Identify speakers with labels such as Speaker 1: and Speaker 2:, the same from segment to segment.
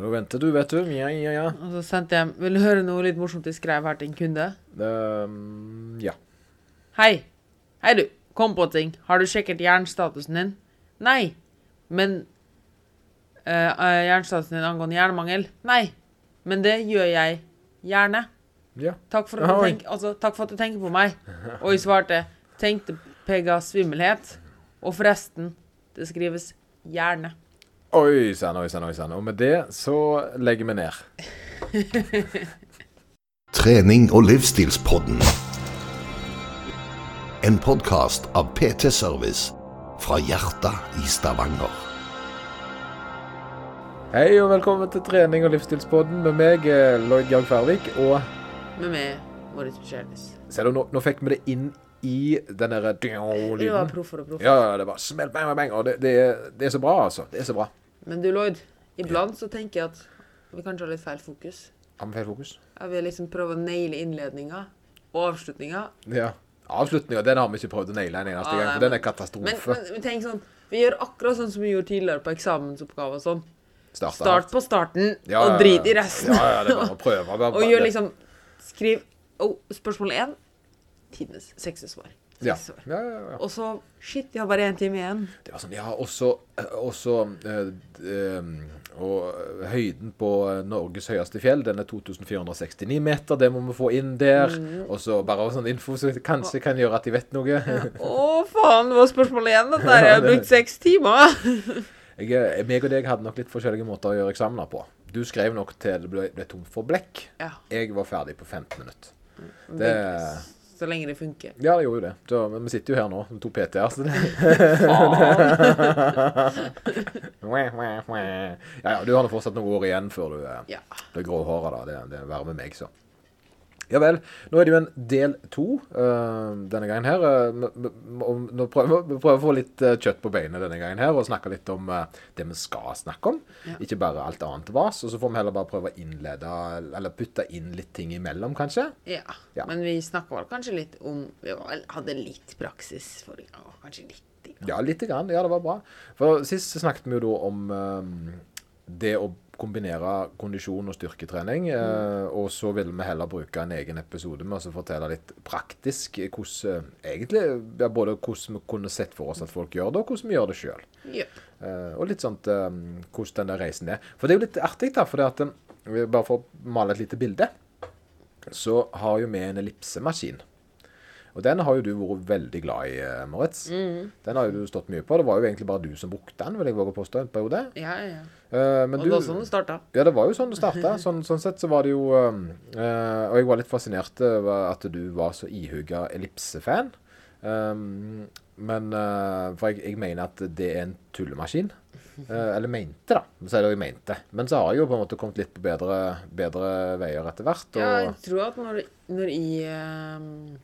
Speaker 1: Nå venter du, vet du. Ja, ja, ja.
Speaker 2: Og så sendte jeg Vil du høre noe litt morsomt jeg skrev her til en kunde?
Speaker 1: Um, ja.
Speaker 2: Hei. Hei, du. Kom på ting. Har du sjekket jernstatusen din? Nei. Men uh, Jernstatusen din angående jernmangel? Nei. Men det gjør jeg gjerne.
Speaker 1: Ja.
Speaker 2: Takk for, at du tenk, altså, takk for at du tenker på meg. Og jeg svarte tenkte Pegas svimmelhet. Og forresten, det skrives gjerne.
Speaker 1: Oi sann, oi sann, oi sann. Og med det så legger vi ned.
Speaker 3: Trening og livsstilspodden. En podkast av PT Service fra hjertet i Stavanger.
Speaker 1: Hei og velkommen til trening og livsstilspodden med meg, eh, Lloyd Georg Færvik. Og
Speaker 2: Med meg, Moritz Michelis.
Speaker 1: ser du, nå, nå fikk vi det inn i den derre
Speaker 2: Det var proff og proffer.
Speaker 1: Ja, ja, det var smell, bang, bang, bang. Og det, det, det er så bra, altså. Det er så bra.
Speaker 2: Men du, Lloyd. Iblant så tenker jeg at vi kanskje har litt feil fokus.
Speaker 1: Har vi feil fokus?
Speaker 2: Jeg vil liksom prøve å naile innledninga og avslutninga.
Speaker 1: Ja. Avslutninga, den har vi ikke prøvd å naile en eneste
Speaker 2: Ah,
Speaker 1: gang, for den er katastrofe.
Speaker 2: men, men tenk sånn Vi gjør akkurat sånn som vi gjorde tidligere på eksamensoppgaver og sånn. Start,
Speaker 1: Start
Speaker 2: på starten,
Speaker 1: Ja,
Speaker 2: og drit i resten.
Speaker 1: Ja, ja, det er bare å prøve. Bare,
Speaker 2: og gjør liksom Skriv oh, spørsmål én. Tidenes sexesvar.
Speaker 1: Ja. Ja, ja, ja.
Speaker 2: Og så Shit, jeg har bare én time igjen.
Speaker 1: Det var sånn, ja, også, også øh, øh, Og høyden på Norges høyeste fjell, den er 2469 meter. Det må vi få inn der.
Speaker 2: Mm.
Speaker 1: Og så bare sånn info som kanskje kan gjøre at de vet noe.
Speaker 2: Å, faen, det var spørsmål igjen. Dette her. Jeg har brukt seks timer.
Speaker 1: Jeg, meg og deg hadde nok litt forskjellige måter å gjøre eksamener på. Du skrev nok til det ble, ble tomt for blekk.
Speaker 2: Ja.
Speaker 1: Jeg var ferdig på 15 minutter. Det,
Speaker 2: Så lenge det funker.
Speaker 1: ja, det gjorde jo det. Så, men vi sitter jo her nå, to PT-er. Så det, ja, ja, du har nå fortsatt noen år igjen før du eh,
Speaker 2: Ja.
Speaker 1: blir gråhåra. Det, det er verre med meg, så. Ja vel. Nå er det jo en del to uh, denne gangen her. om- nå prøver vi prøver å få litt uh, kjøtt på beinet denne gangen her, og snakke litt om det vi skal snakke om.
Speaker 2: Ja.
Speaker 1: Ikke bare alt annet vas. Og så får vi heller bare prøve å innlede, eller putte inn litt ting imellom, kanskje.
Speaker 2: Ja.
Speaker 1: Ja.
Speaker 2: Men vi snakka vel kanskje litt om Vi hadde litt praksis forrige gang. Kanskje litt.
Speaker 1: Ja, lite grann. Ja, det var bra. For sist snakket vi jo da om um, det å kombinere kondisjon og styrketrening. Mm. og så ville vi heller bruke en egen episode med å fortelle litt praktisk hvordan egentlig, ja, både hvordan vi kunne sett for oss at folk gjør det, og hvordan vi gjør det sjøl.
Speaker 2: Ja.
Speaker 1: og litt sånt eh, hvordan den der reisen er. For det er jo litt artig, da. For det at, eh, bare for å male et lite bilde, så har jo vi en ellipsemaskin. Og den har jo du vært veldig glad i, Moritz. Moritz. Den har jo du stått mye på. Det var jo egentlig bare du som brukte den, vil jeg våge å påstå, en periode.
Speaker 2: Ja, ja, ja.
Speaker 1: Eh, men
Speaker 2: Og
Speaker 1: du,
Speaker 2: det var sånn det starta.
Speaker 1: ja, det var jo sånn det starta. Sånn, sånn sett så var det jo uh, eh, Og jeg var litt fascinert over at du var så ihuga ellipsefan. Um, men uh, For jeg, jeg mener at det er en tullemaskin. Eh, eller mente, da. Så er det jo jeg mente. Men så har jeg jo på en måte kommet litt på bedre, bedre veier etter hvert. Og,
Speaker 2: Ja, jeg tror at når, når jeg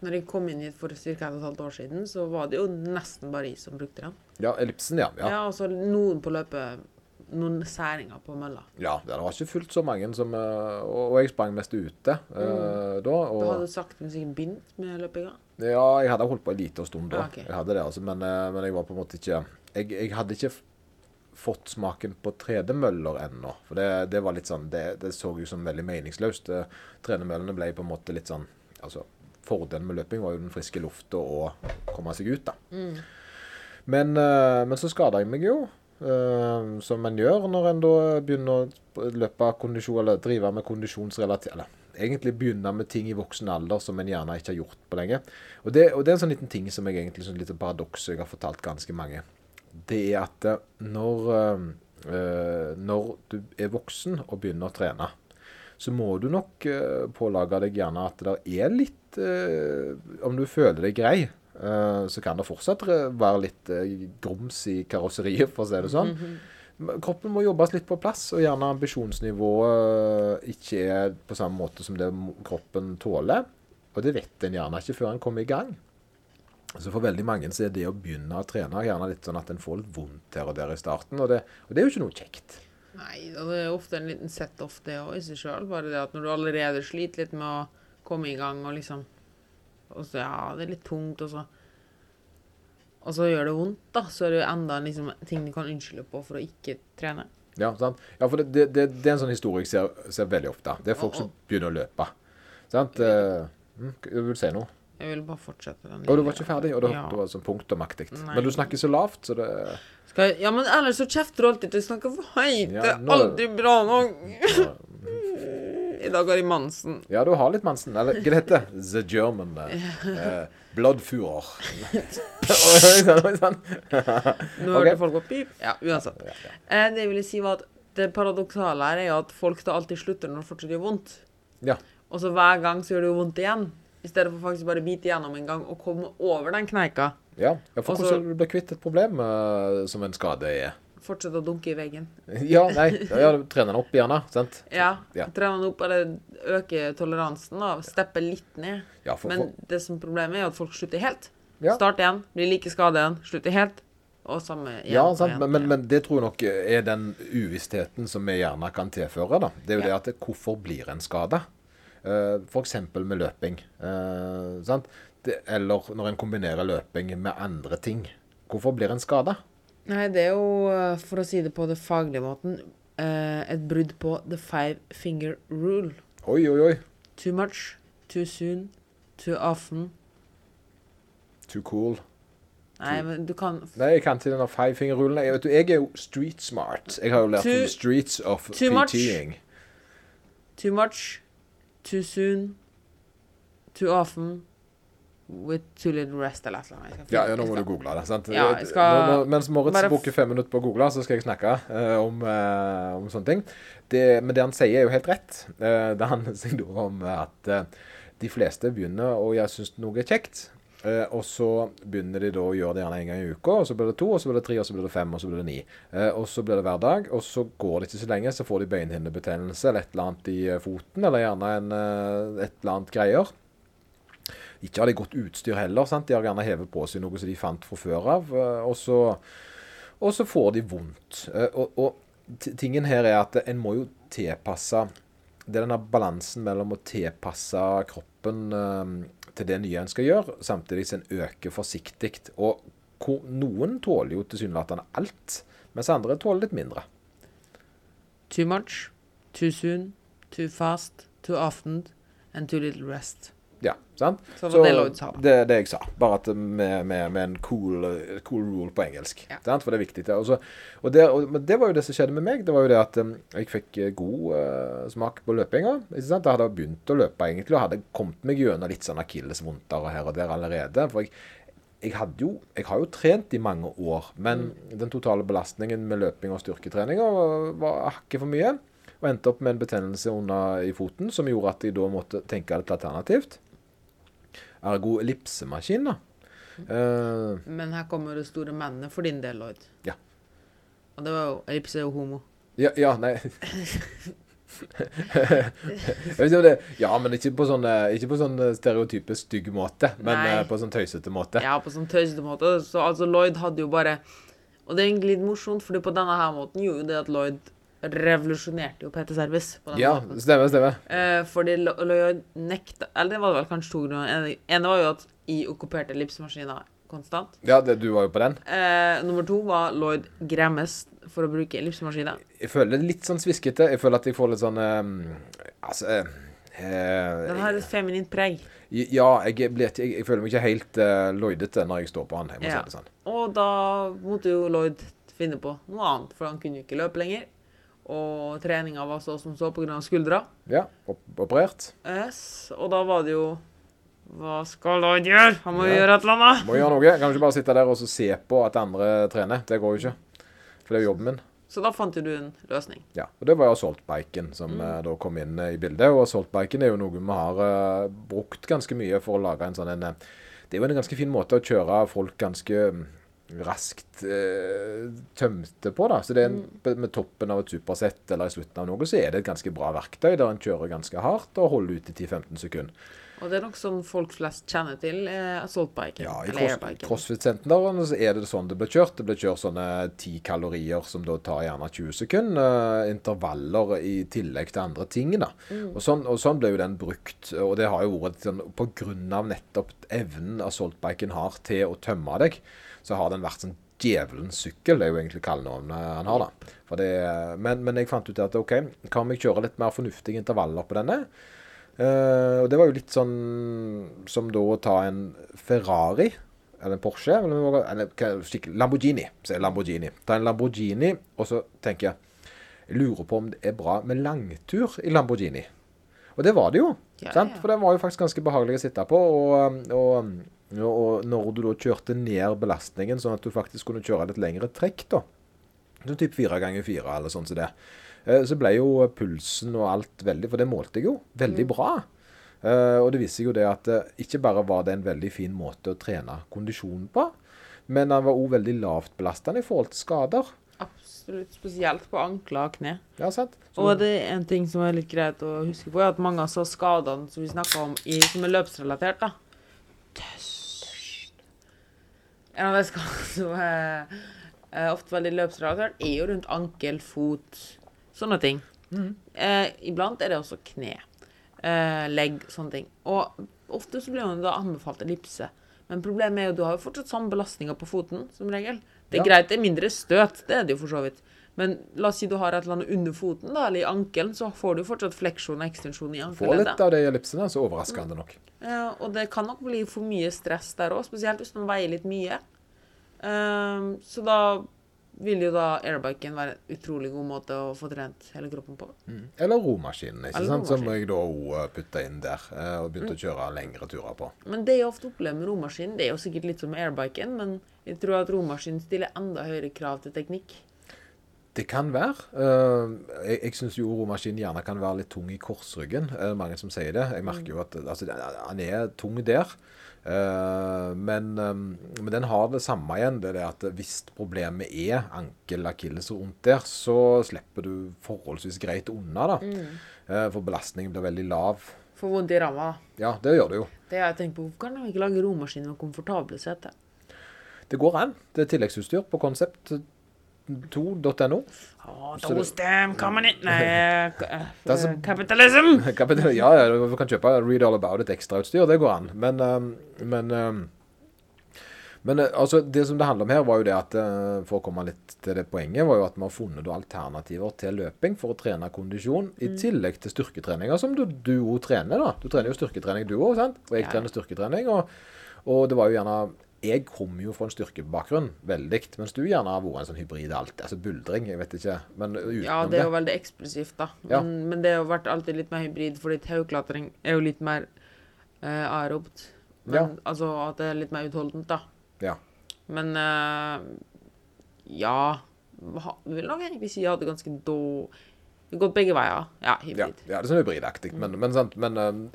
Speaker 2: Når jeg kom inn hit for ca. et og et halvt år siden, så var det jo nesten bare jeg som brukte den.
Speaker 1: ja, ellipsen, ja.
Speaker 2: Ja,
Speaker 1: Ja,
Speaker 2: altså noen på løpet Noen særinger på mølla.
Speaker 1: ja det var ikke fullt så mange som eh, Og, jeg sprang mest ute mm. da.
Speaker 2: Da
Speaker 1: Og,
Speaker 2: hadde du sakte, men sikkert begynt med løpinga.
Speaker 1: Ja, jeg hadde holdt på en liten stund da.
Speaker 2: Ah, ok.
Speaker 1: Jeg hadde det, altså, men, eh, men jeg var på en måte ikke Jeg, jeg hadde ikke fått smaken på tredemøller ennå. For det, det var litt sånn Det, det så jo som veldig meningsløst. Eh, Tredemøllene ble på en måte litt sånn Altså, fordelen med løping var jo den friske lufta og komme seg ut, da. Men, eh, men så skada jeg meg jo. eh, som en gjør når en da begynner å løpe kondisjon, eller drive med kondisjonsrelatert Eller egentlig begynne med ting i voksen alder som en gjerne ikke har gjort på lenge. Og det, og det er en sånn liten ting som jeg egentlig sånn lite paradoks jeg har fortalt ganske mange. Det er at eh, når, når du er voksen og begynner å trene, så må du nok uh, pålage deg gjerne at det er litt eh, Om du føler deg grei, eh, så kan det fortsatt være litt grums i karosseriet, for å si det sånn. Men Kroppen må jobbes litt på plass, og gjerne ambisjonsnivået ikke er på samme måte som det kroppen tåler. Og det vet en gjerne ikke før en kommer i gang. Så for veldig mange så er det å begynne å trene gjerne litt sånn at en får litt vondt her og der i starten, og det, og det er jo ikke noe kjekt.
Speaker 2: Nei, det er ofte en liten set-off, det òg, i seg sjøl. Bare det at når du allerede sliter litt med å komme i gang og liksom Og så, ja, det er litt tungt, og så Og så gjør det vondt, da. Så er det jo enda liksom ting du kan unnskylde på for å ikke trene.
Speaker 1: Ja, sant? ja for det, det, det, det er en sånn historie jeg ser, ser veldig ofte. Det er folk som begynner å løpe. Sant? Uh, mm, du vil si noe?
Speaker 2: Jeg ville bare fortsette den.
Speaker 1: Og du var ikke ferdig? Og det,
Speaker 2: Ja.
Speaker 1: det var sånn punktumaktig. Men du snakker så lavt, så det
Speaker 2: jeg, ja, men ellers så kjefter du alltid til snakker snakke for høyt.
Speaker 1: Ja,
Speaker 2: det er aldri bra nok. I dag har de Mansen.
Speaker 1: Ja, du har litt Mansen. Eller hva det heter The German. Eh, Bloodfurer. Oi, sann, oi, sann.
Speaker 2: Nå hørte folk på pip. Ja, uansett. Eh, det jeg ville si var at det paradoksale her er jo at folk da alltid slutter når det fortsatt gjør vondt.
Speaker 1: Ja.
Speaker 2: Og så hver gang så gjør det jo vondt igjen. I stedet for faktisk bare bite gjennom en gang og komme over den kneika.
Speaker 1: Ja, ja for
Speaker 2: hvordan blir
Speaker 1: hvordan du blir kvitt et problem uh, som en skade er.
Speaker 2: Fortsette å dunke i veggen.
Speaker 1: Ja, nei, ja, trene den opp gjerne, sant?
Speaker 2: Ja.
Speaker 1: Ja.
Speaker 2: Trene den opp eller øke toleransen. da, Steppe litt ned.
Speaker 1: Ja, for,
Speaker 2: Men
Speaker 1: for,
Speaker 2: det som problemet er at folk slutter helt.
Speaker 1: Ja.
Speaker 2: Start igjen, blir like skade igjen, slutter helt. Og samme igjen.
Speaker 1: ja,
Speaker 2: og
Speaker 1: sant? Men, men, men det tror jeg nok er den uvissheten som vi gjerne kan tilføre. da. Det er jo det at hvorfor blir en skada? Uh, F.eks. med løping. eh, sant? Det, eller når en kombinerer løping med andre ting. Hvorfor blir en skada?
Speaker 2: Nei, det er jo, eh, for å si det på det faglige måten, eh, et brudd på the five finger rule.
Speaker 1: Oi, oi, oi.
Speaker 2: Too much, too soon, too often.
Speaker 1: Too cool.
Speaker 2: Nei, men du kan
Speaker 1: Nei, jeg kan ikke denne five finger rulen. Jeg, vet du, jeg er jo street smart. Jeg har jo lært
Speaker 2: Too-
Speaker 1: om streets of
Speaker 2: too much.
Speaker 1: PT-ing.
Speaker 2: Too much, too soon, too often, with too little rest, eller et eller annet.
Speaker 1: Ja, ja, nå må du google det. sant?
Speaker 2: Ja, jeg skal
Speaker 1: Nå- nå- mens Moritz bruker fem minutter på å google, så skal jeg snakke uh, om, uh, om sånne ting. Det, men det han sier, er jo helt rett. Uh, det handler seg da om at de fleste begynner å syns noe er kjekt. Eh, og så begynner de da å gjøre det gjerne en gang i uka, og så blir det to, og så blir det tre, og så blir det fem, og så blir det ni. Eh, og så blir det hver dag, og så går det ikke så lenge, så får de beinhinnebetennelse eller et eller annet i eh, foten, eller gjerne en, et eller annet greier. Ikke har de godt utstyr heller. sant? De har gjerne hevet på seg noe som de fant fra før av. Og så, og så får de vondt. Og, og tingen her er at en må jo tilpasse Det er denne balansen mellom å tilpasse kroppen til det nye en skal gjøre, samtidig som en øker forsiktig. Og noen tåler jo tilsynelatende alt, mens andre tåler litt mindre.
Speaker 2: Too much, too soon, too fast, too often, and too little rest.
Speaker 1: Ja, sant?
Speaker 2: Så det var det Lloyd sa.
Speaker 1: Det det jeg sa. Bare at med, med, med en cool, eh, cool rule på engelsk.
Speaker 2: Ja.
Speaker 1: Sant? For det er viktig. det. Og så- og det, og, det var jo det som skjedde med meg. Det var jo det at um, jeg fikk eh, god uh, smak på løpinga. Ikke sant? Jeg hadde begynt å løpe egentlig, og hadde kommet meg gjennom litt sånn akillesvondter her og der allerede. For jeg, jeg, jo, jeg har jo trent i mange år, men den totale belastningen med løping og styrketreninga var, var hakket for mye. Og endte opp med en betennelse under i foten som gjorde at jeg da måtte tenke litt alternativt. Ergo ellipsemaskin, da. Uh,
Speaker 2: Men her kommer det store mennene for din del, Lloyd.
Speaker 1: Ja.
Speaker 2: Og det var jo Ellipse er jo homo.
Speaker 1: ja, ja, nei det Ja, men ikke på sånn, eh, ikke på sånn eh, stereotype stygg måte, men
Speaker 2: Nei.
Speaker 1: på sånn tøysete måte.
Speaker 2: Ja, på sånn tøysete måte. Så altså, Lloyd hadde jo bare Og det er egentlig litt morsomt, fordi på denne her måten gjorde jo det at Lloyd revolusjonerte jo PT Service. På
Speaker 1: Ja,
Speaker 2: måten.
Speaker 1: stemmer, stemmer.
Speaker 2: Eh, fordi Lo- Lloyd nekta Eller det var vel kanskje to grunner. En- ene var jo at jeg okkuperte ellipsemaskiner konstant.
Speaker 1: Ja, det, du var jo på den.
Speaker 2: Eh, nummer to var Lloyd Grammes for å bruke ellipsemaskiner.
Speaker 1: Jeg føler det litt sånn sviskete. Jeg føler at jeg får litt sånn eh, Altså eh,
Speaker 2: Den har et feminint preg.
Speaker 1: Ja, jeg, ble, jeg, jeg føler meg ikke helt uh, lloydete når jeg står på han. Jeg må
Speaker 2: Ja.
Speaker 1: si det sånn.
Speaker 2: Og da måtte jo Lloyd finne på noe annet, for han kunne jo ikke løpe lenger. Og treninga var så som så pga. skuldra.
Speaker 1: Ja, operert.
Speaker 2: Yes. Og da var det jo Hva skal han gjøre? Han må jo
Speaker 1: Ja.
Speaker 2: gjøre et eller annet.
Speaker 1: Må gjøre noe. Kan ikke bare sitte der og så se på at andre trener. Det går jo ikke. For det er jo jobben min.
Speaker 2: Så da fant du en løsning.
Speaker 1: Ja, og Det var jo assaultbiken som mm. da kom inn eh, i bildet. Og assaultbiken er jo noe vi har uh, brukt ganske mye for å lage en sånn en eh, Det er jo en ganske fin måte å kjøre folk ganske mm, raskt eh, tømte på, da. Så det er en,
Speaker 2: Mm.
Speaker 1: med toppen av et supersett eller i slutten av noe, så er det et ganske bra verktøy der en kjører ganske hardt og holder ut i 10-15 sekunder.
Speaker 2: Og det er nok sånn folk flest kjenner til eh, assaultbiken.
Speaker 1: Ja, i cross. CrossFit-sentrene er det sånn det blir kjørt. Det blir kjørt sånne ti kalorier som da tar gjerne 20 sekunder. Uh, intervaller i tillegg til andre ting. da.
Speaker 2: Mm.
Speaker 1: Og, sånn, og sånn ble jo den brukt. Og det har jo vært sånn, på grunn av nettopp evnen assaultbiken har til å tømme deg, så har den vært sånn Djevelens sykkel det er jo egentlig kallenavnet han har, da. Det, men, men jeg fant ut at OK, kan vi kjøre litt mer fornuftige intervaller på denne? Eh, og det var jo litt sånn som da å ta en Ferrari eller en Porsche, eller, eller Lamborghini. Så Lamborghini. Ta en Lamborghini, og så tenker jeg Jeg lurer på om det er bra med langtur i Lamborghini. Og det var det jo.
Speaker 2: Ja,
Speaker 1: sant?
Speaker 2: ja.
Speaker 1: For den var jo faktisk ganske behagelig å sitte på. Og, og, og, når du da kjørte ned belastningen, sånn at du faktisk kunne kjøre litt lengre trekk, da. Sånn typ fire ganger fire, eller sånn som det. Eh, Så ble jo pulsen og alt veldig For det målte jeg jo veldig bra. Eh, og det viste seg jo det at eh, ikke bare var det en veldig fin måte å trene kondisjonen på, men han var òg veldig lavt belastende i forhold til skader.
Speaker 2: Absolutt. Spesielt på ankler og kne.
Speaker 1: Ja, sant? Så-
Speaker 2: Og det er en ting som er litt greit å huske på, er at mange av så skadene som vi snakka om, i, som er løpsrelatert, da En av de skadene som er, er ofte veldig løpsrelatert, er jo rundt ankel, fot, sånne ting. Eh, iblant er det også kne, eh, legg, sånne ting. Og ofte så blir man da anbefalt ellipse. Men problemet er jo du har jo fortsatt samme belastninger på foten, som regel. Det er
Speaker 1: Ja.
Speaker 2: greit, det er mindre støt, det er det jo for så vidt. Men la oss si du har et eller annet under foten, da, eller i ankelen, så får du fortsatt fleksjon og ekstensjon i
Speaker 1: Få litt
Speaker 2: ankelleddet.
Speaker 1: av det i ellipsene, så overraskende nok.
Speaker 2: Ja, og det kan nok bli for mye stress der òg, spesielt hvis man veier litt mye. Um, så da vil jo da airbiken være en utrolig god måte å få trent hele kroppen på.
Speaker 1: Eller romaskinen, ikke
Speaker 2: Eller
Speaker 1: sant? som jeg da òg putta inn der, eh, og begynte å kjøre lengre turer på.
Speaker 2: Men det jeg ofte opplever med romaskinen, det er jo sikkert litt som airbiken, men jeg tror at romaskinen stiller enda høyere krav til teknikk.
Speaker 1: Det kan være. Eh, jeg jeg syns jo romaskinen gjerne kan være litt tung i korsryggen. Mange som sier det. Jeg merker jo at altså, han er tung der. Eh, men, eh, men den har det samme igjen. Det er at hvis problemet er ankel, akilles og vondt der, så slipper du forholdsvis greit unna. da. Eh, for belastningen blir veldig lav.
Speaker 2: Får vondt i ramma.
Speaker 1: Ja, det gjør det jo.
Speaker 2: Det jeg tenkt på. Hvorfor kan de ikke lage romaskin med komfortable seter?
Speaker 1: Det går an. Det er tilleggsutstyr på konsept2.no.
Speaker 2: Oh, those damn communist... Nei,
Speaker 1: er
Speaker 2: kapitalism!
Speaker 1: Ja, ja, du kan kjøpe Read All About It ekstrautstyr. Det går an. Men, um, men, um, men uh, altså, det som det handler om her, var jo det at uh, for å komme litt til det poenget, var jo at vi har funnet alternativer til løping for å trene kondisjon, i tillegg til styrketreninger, som du òg trener. da. Du trener jo styrketrening du òg, sant? Og jeg
Speaker 2: Ja.
Speaker 1: trener styrketrening. Og, og det var jo gjerne Jeg kommer jo fra en styrkebakgrunn, veldig, mens du gjerne har vært en sånn hybrid alt. Altså buldring, jeg vet ikke. Men utenom det
Speaker 2: Ja, det er jo veldig eksplosivt, da. Men,
Speaker 1: Ja.
Speaker 2: men det har vært alltid litt mer hybrid, fordi tauklatring er jo litt mer eh, aerobt. Men,
Speaker 1: Ja.
Speaker 2: Altså at det er litt mer utholdent, da.
Speaker 1: Ja.
Speaker 2: Men eh, ja ha, Vil nok egentlig si jeg hadde ganske då Gått begge veier. Ja,
Speaker 1: Ja,
Speaker 2: hybrid.
Speaker 1: ja det er sånn hybridaktig. Men, men, sant, men um,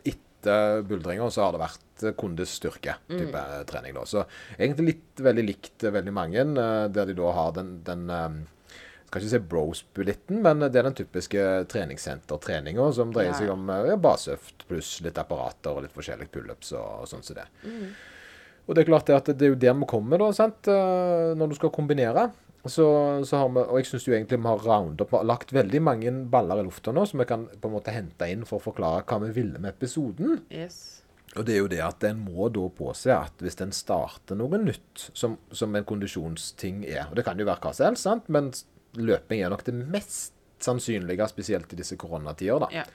Speaker 1: etter og så har det vært kondestyrke kondisstyrke-type
Speaker 2: Mm.
Speaker 1: trening. da. Så egentlig litt veldig likt uh, veldig mange, der de da har den, den skal ikke si bros-bullitten, men det er den typiske treningssentertreninga som dreier
Speaker 2: Ja,
Speaker 1: seg om ja, baseøft pluss litt apparater og litt forskjellige pullups og, og sånn som det.
Speaker 2: Mm.
Speaker 1: Og det er klart det at det er jo der vi kommer, da, sant? Når du skal kombinere. Så, så har vi, og jeg syns egentlig vi har round up, vi har lagt veldig mange baller i lufta nå, som vi kan på en måte hente inn for å forklare hva vi ville med episoden.
Speaker 2: Yes.
Speaker 1: Og det er jo det at en må da påse at hvis en starter noe nytt, som, som en kondisjonsting er, og det kan jo være hva som helst, sant? men løping er nok det mest sannsynlige, spesielt i disse koronatider, da.
Speaker 2: Ja.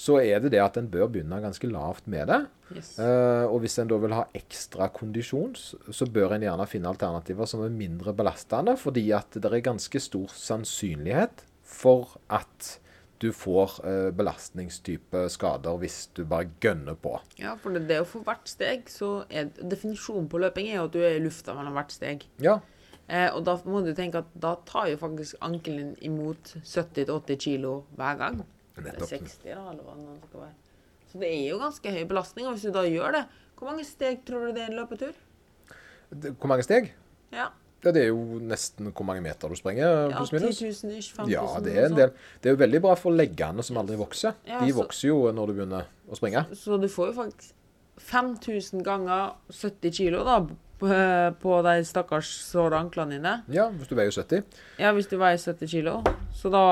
Speaker 1: Så er det det at en bør begynne ganske lavt med det.
Speaker 2: Yes.
Speaker 1: Uh, og hvis en da vil ha ekstra kondisjon, så bør en gjerne finne alternativer som er mindre belastende, fordi at det er ganske stor sannsynlighet for at du får eh, belastningstype skader hvis du bare gønner på.
Speaker 2: Ja, for det, det er jo for hvert steg, så er definisjonen på løping er jo at du er i lufta mellom hvert steg.
Speaker 1: Ja,
Speaker 2: Eh, og da må du tenke at da tar jo faktisk ankelen imot 70-80 kilo hver gang.
Speaker 1: Nettopp.
Speaker 2: 60, da, eller hva det skal være. Så det er jo ganske høy belastning. Og hvis du da gjør det, hvor mange steg tror du det er en løpetur?
Speaker 1: Det- Hvor mange steg?
Speaker 2: Ja,
Speaker 1: Ja, det er jo nesten hvor mange meter du springer,
Speaker 2: ja 10 000 ish, 5 000
Speaker 1: Ja, det er en del. Det er jo veldig bra for leggene som aldri vokser.
Speaker 2: Ja,
Speaker 1: De
Speaker 2: så-
Speaker 1: vokser jo når du begynner å springe.
Speaker 2: Så du får jo faktisk 5000 ganger 70 kilo, da, på, på de stakkars såre anklene dine.
Speaker 1: Ja, hvis du veier 70.
Speaker 2: Ja, hvis du veier 70 kilo. Så da,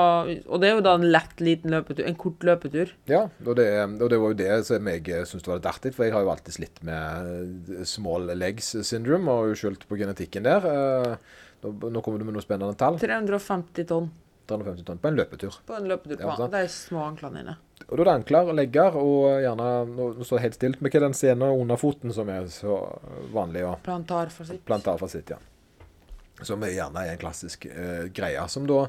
Speaker 2: og det er jo da en lett, liten løpetur. En kort løpetur.
Speaker 1: Ja, og det, og det var jo det som jeg syntes var litt artig, for jeg har jo alltid slitt med small legs syndrome, og jo skyldt på genetikken der. Eh, Nå, nå kommer du med noe spennende tall.
Speaker 2: 350 tonn
Speaker 1: 350 tonn på en løpetur.
Speaker 2: på en løpetur.
Speaker 1: Ja,
Speaker 2: på
Speaker 1: sant.
Speaker 2: de små anklene dine.
Speaker 1: Og da er det ankler og legger, og gjerne Nå, står det helt stilt, men hva den scenen under foten som er så vanlig? og
Speaker 2: Plantarfasitt.
Speaker 1: Plantarfasitt, ja. Som er gjerne er en klassisk eh, greie. Som da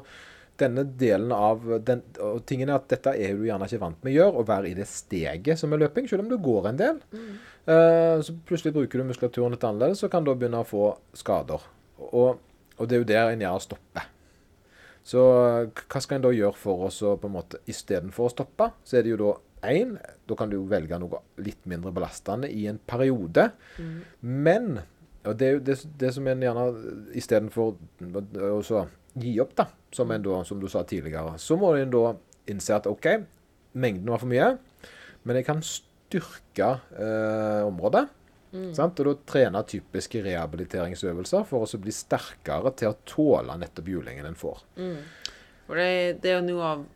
Speaker 1: denne delen av den, og tingen er at Dette er du gjerne ikke vant med å gjøre, å være i det steget som er løping, selv om du går en del. Eh, så plutselig bruker du muskulaturen litt annerledes, så kan du begynne å få skader. Og, og det er jo der en gjerne stopper. Så hva skal en da gjøre for oss å på en måte istedenfor å stoppe? Så er det jo da én Da kan du jo velge noe litt mindre belastende i en periode. Men og det er jo det, det som en gjerne istedenfor å gi opp, da, som, en da, som du sa tidligere, så må en da innse at OK, mengden var for mye, men jeg kan styrke eh, området. Sant? Og da trene typiske rehabiliteringsøvelser for å bli sterkere til å tåle nettopp julingen en får.
Speaker 2: For det, det er jo noe av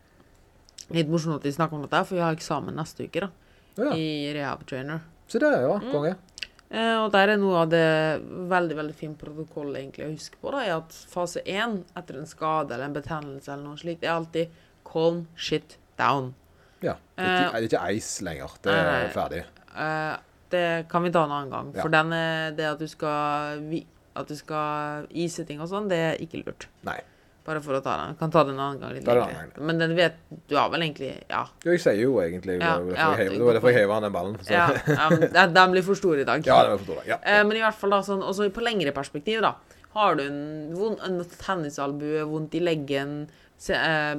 Speaker 2: Litt morsomt at vi snakker om dette, for vi har eksamen neste uke da,
Speaker 1: Ja,
Speaker 2: i Rehab Trainer.
Speaker 1: Så det er jo konge.
Speaker 2: Eh, og der er noe av det veldig veldig fin protokoll egentlig å huske på. da, er at Fase én etter en skade eller en betennelse eller noe slikt, er alltid calm shit down.
Speaker 1: Ja. Det er ikke, det er ikke ice lenger. Det er ferdig.
Speaker 2: Eh, det kan vi ta en annen gang. For den er, det at du skal at du skal ise ting og sånn, det er ikke lurt.
Speaker 1: Nei.
Speaker 2: Bare for å ta den. Kan ta den en annen gang. litt lenger. Men den vet Du har vel egentlig Ja.
Speaker 1: Jo, jeg sier jo egentlig
Speaker 2: Ja,
Speaker 1: det var
Speaker 2: ja,
Speaker 1: derfor jeg heiv- den ballen. Så.
Speaker 2: ja, ja de, de blir for store i dag.
Speaker 1: Ja, det blir for dårlig. Ja.
Speaker 2: Eh, men i hvert fall da, sånn, også på lengre perspektiv, da. Har du en, vond, en tennisalbue, vondt i leggen, se, eh,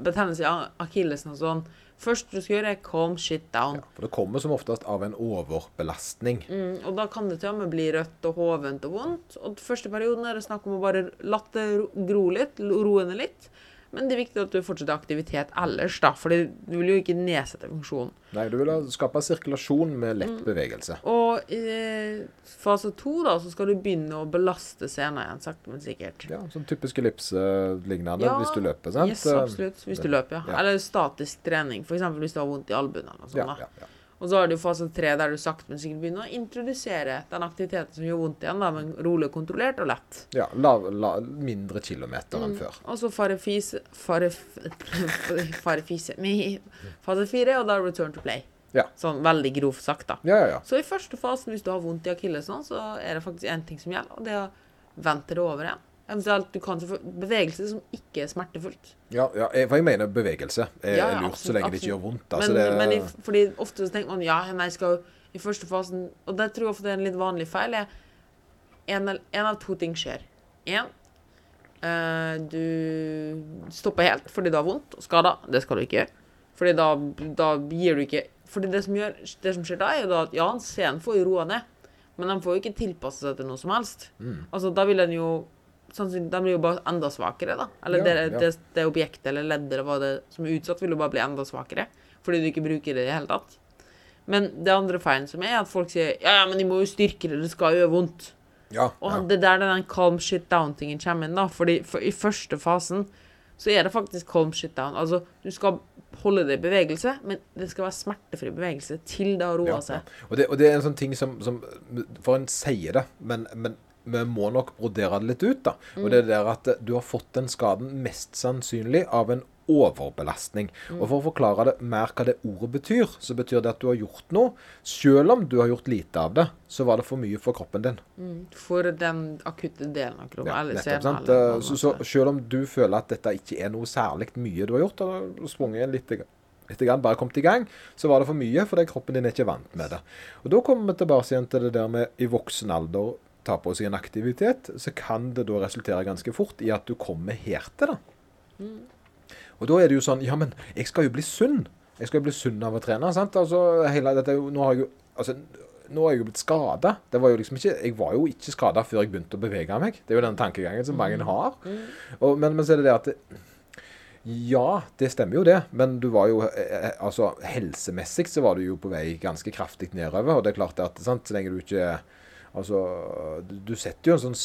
Speaker 2: betennelse i akillesen og sånn Først du skal gjøre, er calm shit down.
Speaker 1: For det kommer som oftest av en overbelastning.
Speaker 2: Mm, og da kan det til og med bli rødt og hovent og vondt. Og den første perioden er det snakk om å bare la det gro litt, roende roe ned litt. Men det er viktig at du fortsetter aktivitet ellers, da, for du vil jo ikke nedsette funksjonen.
Speaker 1: Nei, du vil skape sirkulasjon med
Speaker 2: Mm.
Speaker 1: lett bevegelse.
Speaker 2: Og i fase to, da, så skal du begynne å belaste scenen igjen, sakte, men sikkert.
Speaker 1: Ja, sånn typisk ellipse-lignende
Speaker 2: Ja,
Speaker 1: hvis du løper, sant?
Speaker 2: Yes, absolutt. Hvis du løper, ja.
Speaker 1: Ja.
Speaker 2: Eller statisk trening, f.eks. hvis du har vondt i albuen. eller noe sånt.
Speaker 1: Ja, ja, ja.
Speaker 2: Og så har du fase tre, der du sakte, men sikkert begynner å introdusere den aktiviteten som gjør vondt igjen, da, men rolig, kontrollert og lett.
Speaker 1: ja la, la, mindre kilometer
Speaker 2: Mm.
Speaker 1: enn før.
Speaker 2: Og så fare fise Fare Fare fise Fase fire, og da return to play.
Speaker 1: Ja.
Speaker 2: Sånn veldig grovt sagt, da.
Speaker 1: Ja, ja, ja.
Speaker 2: Så i første fasen, hvis du har vondt i akillesen, så er det faktisk én ting som gjelder, og det er å vente det over igjen. Eventuelt du kan bevegelse som ikke er smertefullt.
Speaker 1: ja, ja for jeg mener bevegelse er,
Speaker 2: Ja,
Speaker 1: lurt så
Speaker 2: absolutt,
Speaker 1: lenge det ikke gjør vondt. Altså,
Speaker 2: men,
Speaker 1: det,
Speaker 2: men i, fordi ofte så tenker man ja, nei, jeg skal i første fasen Og det tror jeg ofte er en litt vanlig feil. er En, en av to ting skjer. Én du stopper helt fordi du har vondt og skader. Det skal du ikke gjøre. Fordi da, da gir du ikke Fordi det som, gjør, det som skjer da, er jo da at ja, scenen får jo roa ned, men den får jo ikke tilpasse seg til noe som helst.
Speaker 1: Mm.
Speaker 2: Altså, da vil den jo sannsynlig, de blir jo bare enda svakere, da. Eller
Speaker 1: Ja,
Speaker 2: det, det, det objektet eller leddet eller hva det som er utsatt, vil jo bare bli enda svakere. Fordi du ikke bruker det i det hele tatt. Men det andre feilen som er, at folk sier ja, ja, men de må jo styrke det, det skal jo gjøre vondt.
Speaker 1: ja,
Speaker 2: Og
Speaker 1: ja.
Speaker 2: det der den calm shit down-tingen kommer inn, da. Fordi for, i første fasen så er det faktisk calm shit down. Altså, du skal holde det i bevegelse, men det skal være smertefri bevegelse til det har roa
Speaker 1: ja.
Speaker 2: seg.
Speaker 1: Og, det, og det er en sånn ting som, som For en sier det, men, men vi må nok brodere det litt ut. da.
Speaker 2: Mm.
Speaker 1: Og det er der at du har fått den skaden mest sannsynlig av en overbelastning.
Speaker 2: Mm.
Speaker 1: Og For å forklare det mer hva det ordet betyr, så betyr det at du har gjort noe. Selv om du har gjort lite av det, så var det for mye for kroppen din.
Speaker 2: For den akutte delen av kroppen.
Speaker 1: Ja,
Speaker 2: eller
Speaker 1: sant?
Speaker 2: eller
Speaker 1: Så, så selv om du føler at dette ikke er noe særlig mye du har gjort, har sprunget litt, litt grann, bare kommet i gang, så var det for mye, fordi kroppen din er ikke vant med det. Og Da kommer vi tilbake igjen til det der med i voksen alder ta på seg en aktivitet, så kan det da resultere ganske fort i at du kommer her til det. Og da er det jo sånn Ja, men jeg skal jo bli sunn. Jeg skal jo bli sunn av å trene. sant? Altså, hele dette Nå har jeg jo altså, nå er jeg jo blitt skada. Det var jo liksom jeg var jo ikke skada før jeg begynte å bevege meg. Det er jo den tankegangen som mange har. Og, men, men så er det det at det, Ja, det stemmer jo det. Men du var jo eh, altså helsemessig så var du jo på vei ganske kraftig nedover. Og det er klart at sant, så lenge du ikke Altså, du, setter jo en sånn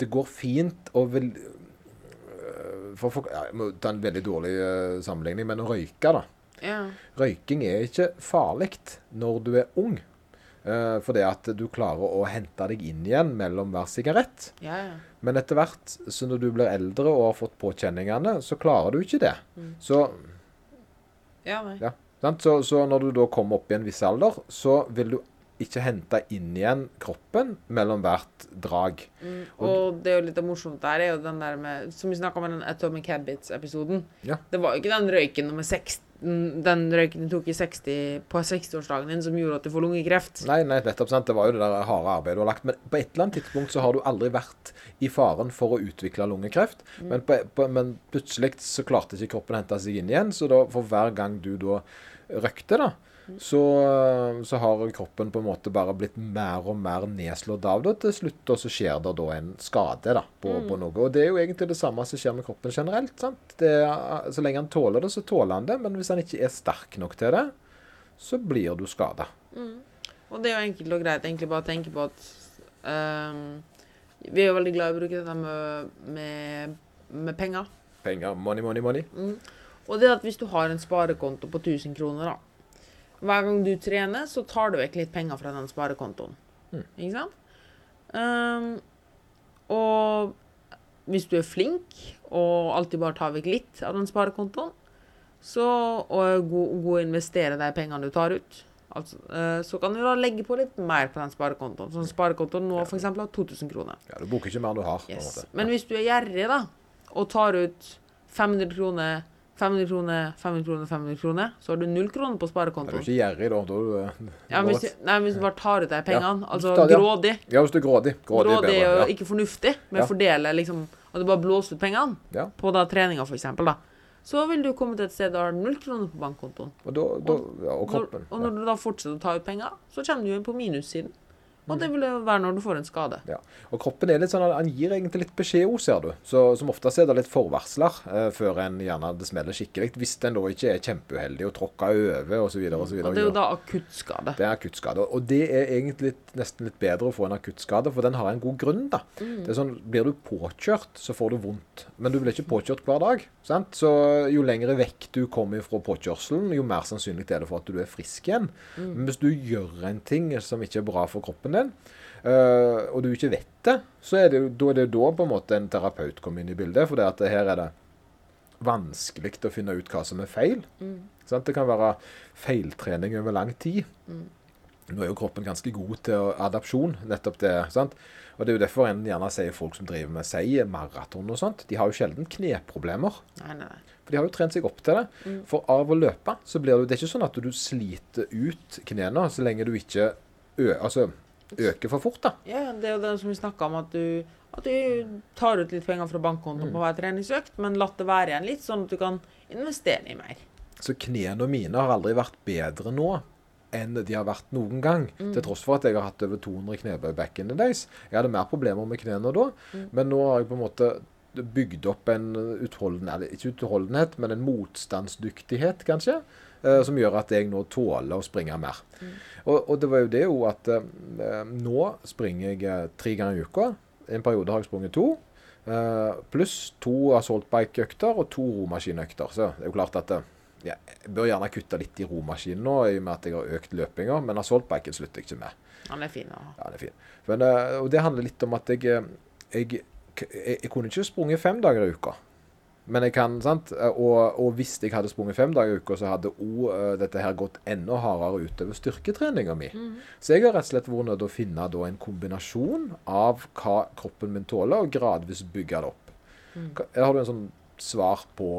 Speaker 1: Det går fint å vel øh, for, for, ja, Jeg må ta en veldig dårlig uh, sammenligning, men å røyke, da.
Speaker 2: Ja.
Speaker 1: Røyking er ikke farlig når du er ung. Uh, fordi at du klarer å hente deg inn igjen mellom hver sigarett.
Speaker 2: Ja, ja.
Speaker 1: Men etter hvert, så når du blir eldre og har fått påkjenningene, så klarer du ikke det. Så,
Speaker 2: Ja?
Speaker 1: Så, så når du da kommer opp i en viss alder, så vil du ikke hente inn igjen kroppen mellom hvert drag.
Speaker 2: Og det er jo litt morsomt der, er jo den der med Som vi snakka om i den Atomic Habits-episoden.
Speaker 1: Ja.
Speaker 2: Det var jo ikke den røyken nummer 60 Den røyken du tok i 60, på 60-årsdagen din som gjorde at du får lungekreft.
Speaker 1: Nei, nei, nettopp sant. Det var jo det der harde arbeidet du har lagt. Men på et eller annet tidspunkt så har du aldri vært i faren for å utvikle lungekreft. Men, på, på, men plutselig så klarte ikke kroppen å hente seg inn igjen. Så da for hver gang du da røkte, da, så, så har kroppen på en måte bare blitt mer og mer nedslått av det. Til slutt så skjer det da en skade da, på, på noe. Og det er jo egentlig det samme som skjer med kroppen generelt. sant? Det er, så lenge han tåler det, så tåler han det. Men hvis han ikke er sterk nok til det, så blir du skada.
Speaker 2: Og det er jo enkelt og greit egentlig bare å tenke på at um, Vi er jo veldig glad i å bruke dette med, med, med penger.
Speaker 1: Penger, money, money, money.
Speaker 2: Og det at hvis du har en sparekonto på 1000 kroner, da Hver gang du trener, så tar du vekk litt penger fra den sparekontoen. Ikke sant? Um, og hvis du er flink og alltid bare tar vekk litt av den sparekontoen, så, og er god, god å investere de pengene du tar ut, altså, uh, så kan du da legge på litt mer på den sparekontoen. Sånn sparekontoen nå f.eks. har 2000 kroner.
Speaker 1: Ja, Du bruker ikke mer enn du har.
Speaker 2: Yes. Men hvis du er gjerrig, da, og tar ut 500 kroner, 500 kroner, 500 kroner, 500 kroner, så har du null kroner på
Speaker 1: Er du
Speaker 2: sparekontoen.
Speaker 1: ikke gjerrig, da? da eh,
Speaker 2: Ja, hvis, nei, hvis du bare tar ut de pengene,
Speaker 1: Ja,
Speaker 2: altså
Speaker 1: ja.
Speaker 2: grådig.
Speaker 1: ja, hvis du er grådig. Grådig,
Speaker 2: Grådig er
Speaker 1: bedre. og
Speaker 2: ikke fornuftig med
Speaker 1: Ja.
Speaker 2: å fordele, liksom, at du bare blåser ut pengene på da treninga, for eksempel, da. Så vil du komme til et sted der du har null kroner på bankkontoen.
Speaker 1: Og, da, da, ja, og kroppen.
Speaker 2: Når, og når du da fortsetter å ta ut penger, så kommer du jo inn på minussiden. Og det vil det jo være når du får en skade.
Speaker 1: Ja. Og kroppen er litt sånn, han gir egentlig litt beskjed òg, ser du. Så Som oftest er det litt forvarsler eh, før en gjerne det smeller skikkelig. Hvis en da ikke er kjempeuheldig og tråkker over osv.
Speaker 2: Og det er jo da akuttskade.
Speaker 1: Det er akuttskade. Og det er egentlig litt, nesten litt bedre å få en akuttskade, for den har en god grunn. da. Det er sånn, Blir du påkjørt, så får du vondt. Men du blir ikke påkjørt hver dag. Sant? Så jo lengre vekk du kommer fra påkjørselen, jo mer sannsynlig er det for at du er frisk igjen. Men hvis du gjør en ting som ikke er bra for kroppen din, øh, og du ikke vet det, så er det da, er det da på en måte en terapeut kommer inn i bildet. For det at det her er det vanskelig å finne ut hva som er feil. Sant? Det kan være feiltrening over lang tid. Nå er jo kroppen ganske god til adapsjon, nettopp det. sant? Og Det er jo derfor en gjerne sier folk som driver med seg maraton og sånt, de har jo sjelden kneproblemer.
Speaker 2: Nei, nei.
Speaker 1: For de har jo trent seg opp til det. For av å løpe så blir det, jo det er ikke sånn at du sliter ut knærne så lenge du ikke ø, altså, øker for fort. da.
Speaker 2: Ja, det er jo det som vi snakka om, at du, at du tar ut litt penger fra bankkontoen på hver treningsøkt, men la det være igjen litt, sånn at du kan investere i mer.
Speaker 1: Så knærne mine har aldri vært bedre nå enn de har vært noen gang. Til tross for at jeg har hatt over 200 knebøy back in the days. Jeg hadde mer problemer med knærne da, men nå har jeg på en måte bygd opp en utholden, eller ikke utholdenhet, men en motstandsdyktighet, kanskje, eh, som gjør at jeg nå tåler å springe mer. Og, og det var jo det jo at eh, nå springer jeg eh, tre ganger i uka. En periode har jeg sprunget to. eh, pluss to assaultbike-økter og to romaskinøkter. Så det er jo klart at eh, ja, jeg bør gjerne kutte litt i romaskinen nå, i og med at jeg har økt løpinga, men assaultbiken slutter jeg ikke med.
Speaker 2: Han er fin Også.
Speaker 1: Ja, han er fin. Men, eh, og det handler litt om at jeg, eh, jeg, jeg, jeg kunne ikke sprunget fem dager i uka. Men jeg kan, sant? Eh, Og, og hvis jeg hadde sprunget fem dager i uka, så hadde òg dette her gått enda hardere utover styrketreninga mi. Så jeg har rett og slett vært nødt til å finne da en kombinasjon av hva kroppen min tåler, og gradvis bygge det opp. Mm. Har du en sånn svar på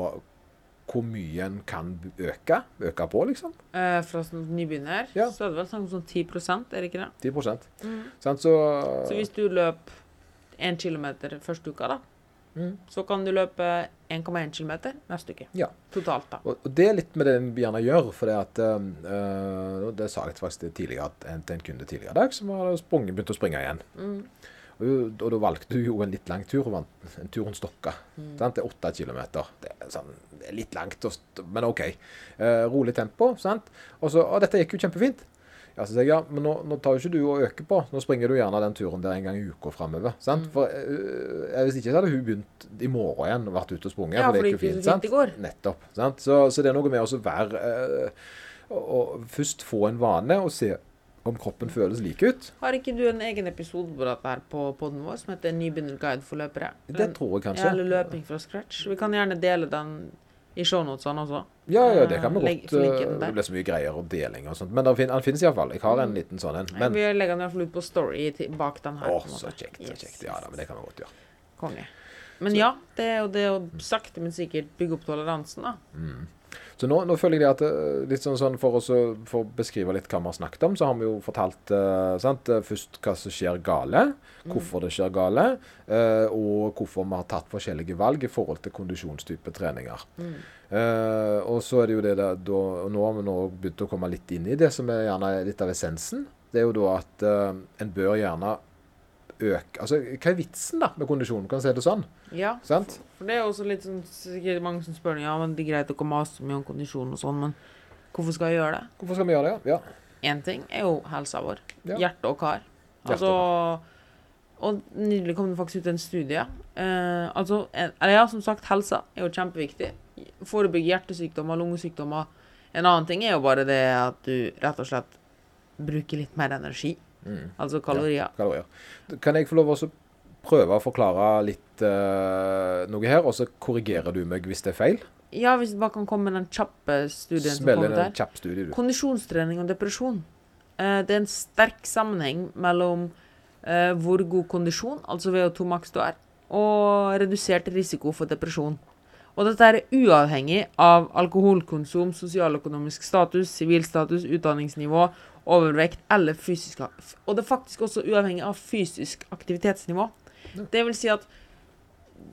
Speaker 1: hvor mye en kan øke? Øke på, liksom?
Speaker 2: Eh, fra sånn nybegynner
Speaker 1: Ja.
Speaker 2: så er det vel om sånn 10 er det ikke det?
Speaker 1: 10
Speaker 2: Mm.
Speaker 1: sånn, Så,
Speaker 2: Så hvis du løp 1 km første uka, da,
Speaker 1: Mm.
Speaker 2: så kan du løpe 1,1 km neste uke.
Speaker 1: Ja.
Speaker 2: Totalt, da.
Speaker 1: Og, og det er litt med det en gjerne gjør. For det at øh, Det sa jeg faktisk tidligere en, til en kunde tidligere i dag som har sprunget, begynt å springe igjen. Og, og da valgte hun jo en litt lang tur. og vant- En tur hun stokka. Sant? Det er åtte kilometer. Det er, sånn, det er litt langt, å men OK. Eh, rolig tempo. sant? Og så, og dette gikk jo kjempefint. Ja, så sier jeg, ja, men nå, nå tar jo ikke du og øker på. Nå springer du gjerne den turen der en gang i uka framover.
Speaker 2: Mm.
Speaker 1: For øh, hvis ikke så hadde hun begynt i morgen igjen og vært ute og sprunget.
Speaker 2: Ja,
Speaker 1: for det gikk jo fint. sant? Nettopp. Sant? Så, så det er noe med å være øh, og, å først få en vane og se om kroppen føles like ut.
Speaker 2: Har ikke du en egen episode på dette her på podden vår som heter 'Nybegynnerguide for løpere'?
Speaker 1: Det tror jeg kanskje.
Speaker 2: eller 'Løping fra scratch'. Vi kan gjerne dele den i shownotene også.
Speaker 1: Ja, ja, det kan vi godt. øh,
Speaker 2: den der.
Speaker 1: Det blir så mye greier og deling og sånt. Men den den finnes iallfall. Jeg har en liten sånn en. Men
Speaker 2: vi legger den i hvert fall ut på story bak den her.
Speaker 1: Å, så kjekt. så kjekt. Ja da, men det kan vi godt gjøre.
Speaker 2: Konge. Men ja, det er jo det å sakte, men sikkert bygge opp toleransen, da.
Speaker 1: Så nå, nå føler jeg det at eh, litt sånn, sånn for, oss å, for å beskrive litt hva vi har snakket om, så har vi jo fortalt uh, først hva som skjer gale, hvorfor det skjer gale, uh, og hvorfor vi har tatt forskjellige valg i forhold til kondisjonstype treninger. Eh, og så er det jo det der, da, nå har vi nå begynt å komme litt inn i det som er gjerne litt av essensen. Det er jo da at en bør gjerne øke Altså, hva er vitsen da med kondisjon? Kan si det sånn?
Speaker 2: Ja.
Speaker 1: Sant?
Speaker 2: For det er også litt sånn sikkert mange som spør ja, men det er greit å mase mye om kondisjon og sånn, men hvorfor skal vi gjøre det?
Speaker 1: Hvorfor skal vi gjøre det? Ja.
Speaker 2: Én ting er jo helsa vår.
Speaker 1: Ja.
Speaker 2: Hjerte og kar. Altså Og nylig kom det faktisk ut en studie. Eh, altså, eller ja, som sagt, helsa er jo kjempeviktig. Forebygge hjertesykdommer, lungesykdommer. En annen ting er jo bare det at du rett og slett bruker litt mer energi.
Speaker 1: Mm.
Speaker 2: Altså kalorier.
Speaker 1: kalorier. Kan jeg få lov å prøve å forklare litt uh, noe her, og så korrigerer du meg hvis det er feil?
Speaker 2: Ja, hvis du bare kan komme med den kjappe studien som
Speaker 1: Smell
Speaker 2: kom
Speaker 1: inn
Speaker 2: ut
Speaker 1: kjapp studie.
Speaker 2: Kondisjonstrening og depresjon. Uh, det er en sterk sammenheng mellom uh, hvor god kondisjon, altså VO2 maks du er, og redusert risiko for depresjon. Og dette er uavhengig av alkoholkonsum, sosialøkonomisk status, sivilstatus, utdanningsnivå, overvekt eller fysisk Og det er faktisk også uavhengig av fysisk aktivitetsnivå. Det vil si at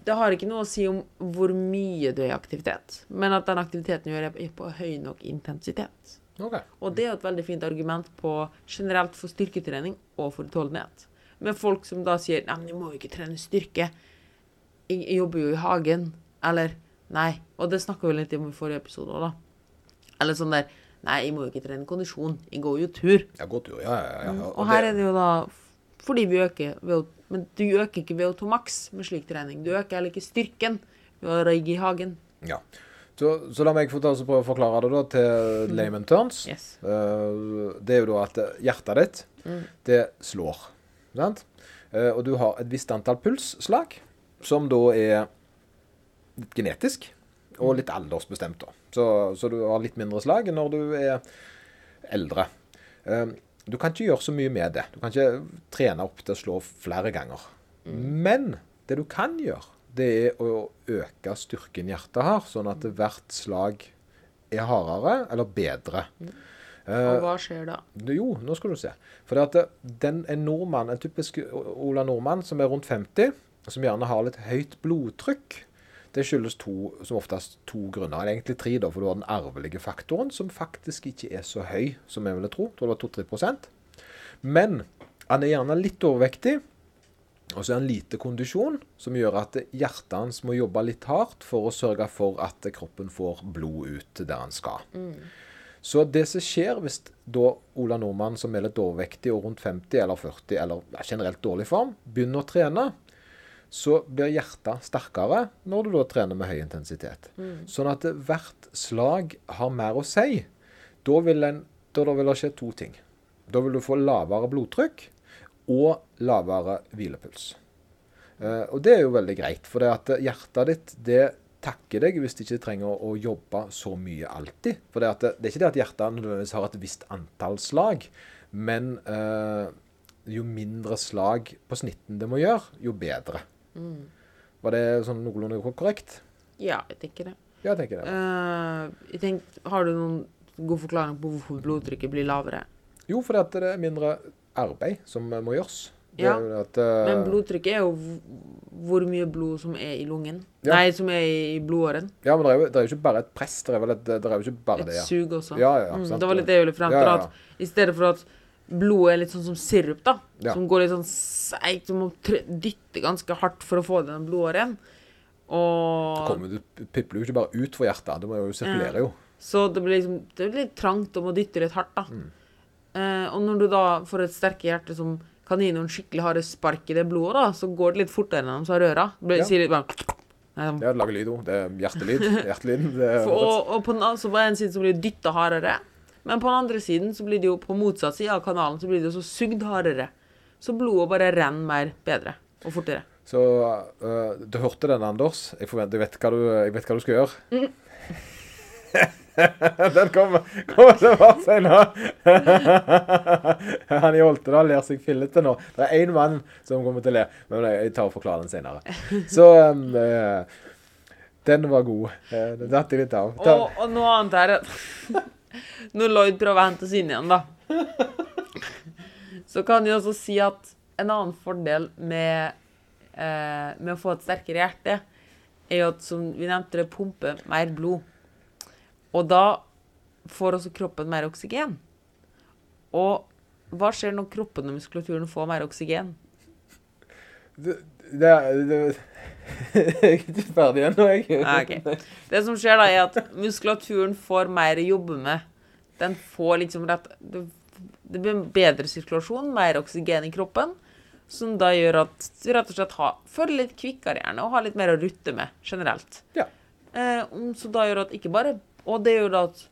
Speaker 2: det har ikke noe å si om hvor mye du er i aktivitet, men at den aktiviteten du gjør, er på høy nok intensitet.
Speaker 1: Okay.
Speaker 2: Og det er et veldig fint argument på generelt for styrketrening og for utholdenhet. Men folk som da sier Nei, men du må jo ikke trene styrke. Jeg, jeg jobber jo i hagen. Eller Nei. Og det snakka vi litt om i forrige episode òg, da. Eller sånn der Nei, jeg må jo ikke trene kondisjon. Jeg går jo tur.
Speaker 1: Jeg går tur. Ja, ja, ja. ja.
Speaker 2: Og her er det jo da fordi vi øker VO Men du øker ikke VO2 maks med slik trening. Du øker heller ikke styrken ved å røyke i hagen.
Speaker 1: ja. Så, så la meg få ta prøve å forklare det da til layman turns.
Speaker 2: Yes.
Speaker 1: Eh, det er jo da at hjertet ditt, det slår. Sant? Eh, og du har et visst antall pulsslag, som da er genetisk og litt aldersbestemt. da. Så, så du har litt mindre slag når du er eldre. Eh, du kan ikke gjøre så mye med det. Du kan ikke trene opp til å slå flere ganger. Men det du kan gjøre, det er å øke styrken hjertet har, sånn at hvert slag er hardere eller bedre. Eh,
Speaker 2: Og hva skjer da?
Speaker 1: jo, nå skal du se. For det at den, en nordmann, en typisk Ola nordmann som er rundt 50, som gjerne har litt høyt blodtrykk, det skyldes to, som oftest to grunner. Eller egentlig tre, da, for du har den arvelige faktoren, som faktisk ikke er så høy som jeg ville tro. Jeg tror det var 2-3 prosent. Men han er gjerne litt overvektig, og så er han lite kondisjon, som gjør at hjertet hans må jobbe litt hardt for å sørge for at kroppen får blod ut der han skal. Så det som skjer hvis da Ola Nordmann, som er litt overvektig og rundt 50 eller 40, eller generelt dårlig form, begynner å trene, så blir hjertet sterkere når du da trener med høy intensitet. Sånn at hvert slag har mer å si. Da vil, en, da, da vil det skje to ting. Da vil du få lavere blodtrykk og lavere hvilepuls. Eh, og det er jo veldig greit, for det hjertet ditt det takker deg hvis du ikke trenger å, jobbe så mye alltid. For det, det, det er ikke det at hjertet nødvendigvis har et visst antall slag, men eh, jo mindre slag på snitten det må gjøre, jo bedre. Var det sånn noenlunde korrekt?
Speaker 2: Ja, jeg tenker det.
Speaker 1: Ja, jeg tenker det.
Speaker 2: Uh, jeg tenker, har du noen god forklaring på hvorfor blodtrykket blir lavere?
Speaker 1: Jo, fordi at det er mindre arbeid som må gjøres.
Speaker 2: Ja,
Speaker 1: at, uh,
Speaker 2: Men blodtrykket er jo hvor mye blod som er i lungen.
Speaker 1: Ja.
Speaker 2: Nei, som er i blodåren.
Speaker 1: Ja, men det er, jo, det er jo ikke bare et press. Det er, vel et, det er jo ikke bare
Speaker 2: Et
Speaker 1: det, ja.
Speaker 2: sug også.
Speaker 1: Ja, ja, ja,
Speaker 2: mm,
Speaker 1: sant.
Speaker 2: det var litt det jeg ville frem til. I stedet for at blodet er litt sånn som sirup, da.
Speaker 1: Ja.
Speaker 2: Som går litt sånn seigt. Du må dytte ganske hardt for å få den blodåren. Og
Speaker 1: Kommer, du pipler jo ikke bare ut for hjertet. Det må jo sirkulere jo.
Speaker 2: Så det blir liksom Det blir litt trangt om å dytte litt hardt, da.
Speaker 1: Mm.
Speaker 2: Eh, og når du da får et sterke hjerte som kan gi noen skikkelig harde spark i det blodet, da, så går det litt fortere enn de har røra. Det blir-
Speaker 1: Ja.
Speaker 2: sier litt bare
Speaker 1: Ja, lage lyd òg. Det er hjertelyd. Hjertelyd. Det er,
Speaker 2: og, og på den, på en side så blir du dytta hardere, men på den andre siden så blir det jo på motsatt side av kanalen så blir det jo så sugd hardere. Så blodet bare renner mer bedre og fortere.
Speaker 1: Så uh, du hørte den, Anders. Jeg, forventer, jeg, vet hva du, jeg vet hva du skal gjøre. den kommer, kommer til å være senere. Han i Oltedal ler seg fillete nå. Det er én mann som kommer til å le, men jeg tar og forklarer den senere. Så um, uh, den var god. Uh, Den datt jeg litt av.
Speaker 2: Og, og noe annet er Når Lloyd prøver å hente oss inn igjen, da, så kan jeg også si at en annen fordel med, eh, med å få et sterkere hjerte, er jo at, som vi nevnte, det pumper mer blod. Og da får også kroppen mer oksygen. Og hva skjer når kroppen og muskulaturen får mer oksygen?
Speaker 1: det, det, det, jeg er ikke ferdig ennå, jeg.
Speaker 2: Okay. Det som skjer da, er at muskulaturen får mer å jobbe med. Den får liksom rett Det, det blir bedre sirkulasjon, mer oksygen i kroppen, som da gjør at du rett og slett har, føler litt kvikkere gjerne, og har litt mer å rutte med generelt.
Speaker 1: Ja.
Speaker 2: Eh, så da gjør at ikke bare Og det gjør da at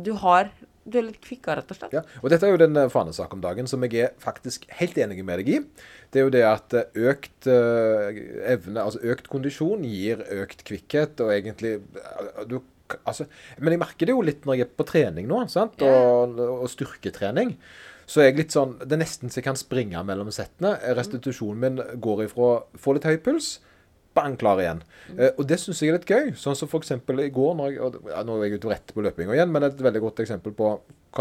Speaker 2: du har Du er litt kvikkere, rett og slett.
Speaker 1: Ja, og Dette er jo den fanesaken fanesak om dagen som jeg er faktisk helt enig med deg i. Det er jo det at eh, økt eh, evne, altså økt kondisjon gir økt kvikkhet, og egentlig eh, du, altså, Men jeg merker det jo litt når jeg er på trening nå, sant? Og, og styrketrening. Så jeg litt sånn Det er nesten så jeg kan springe mellom settene. Restitusjonen min går ifra å få litt høy puls bang, klar igjen. Eh, og det syns jeg er litt gøy. Sånn som f.eks. i går, når jeg, og, ja, nå er jeg ute rett på løpinga igjen, men et veldig godt eksempel på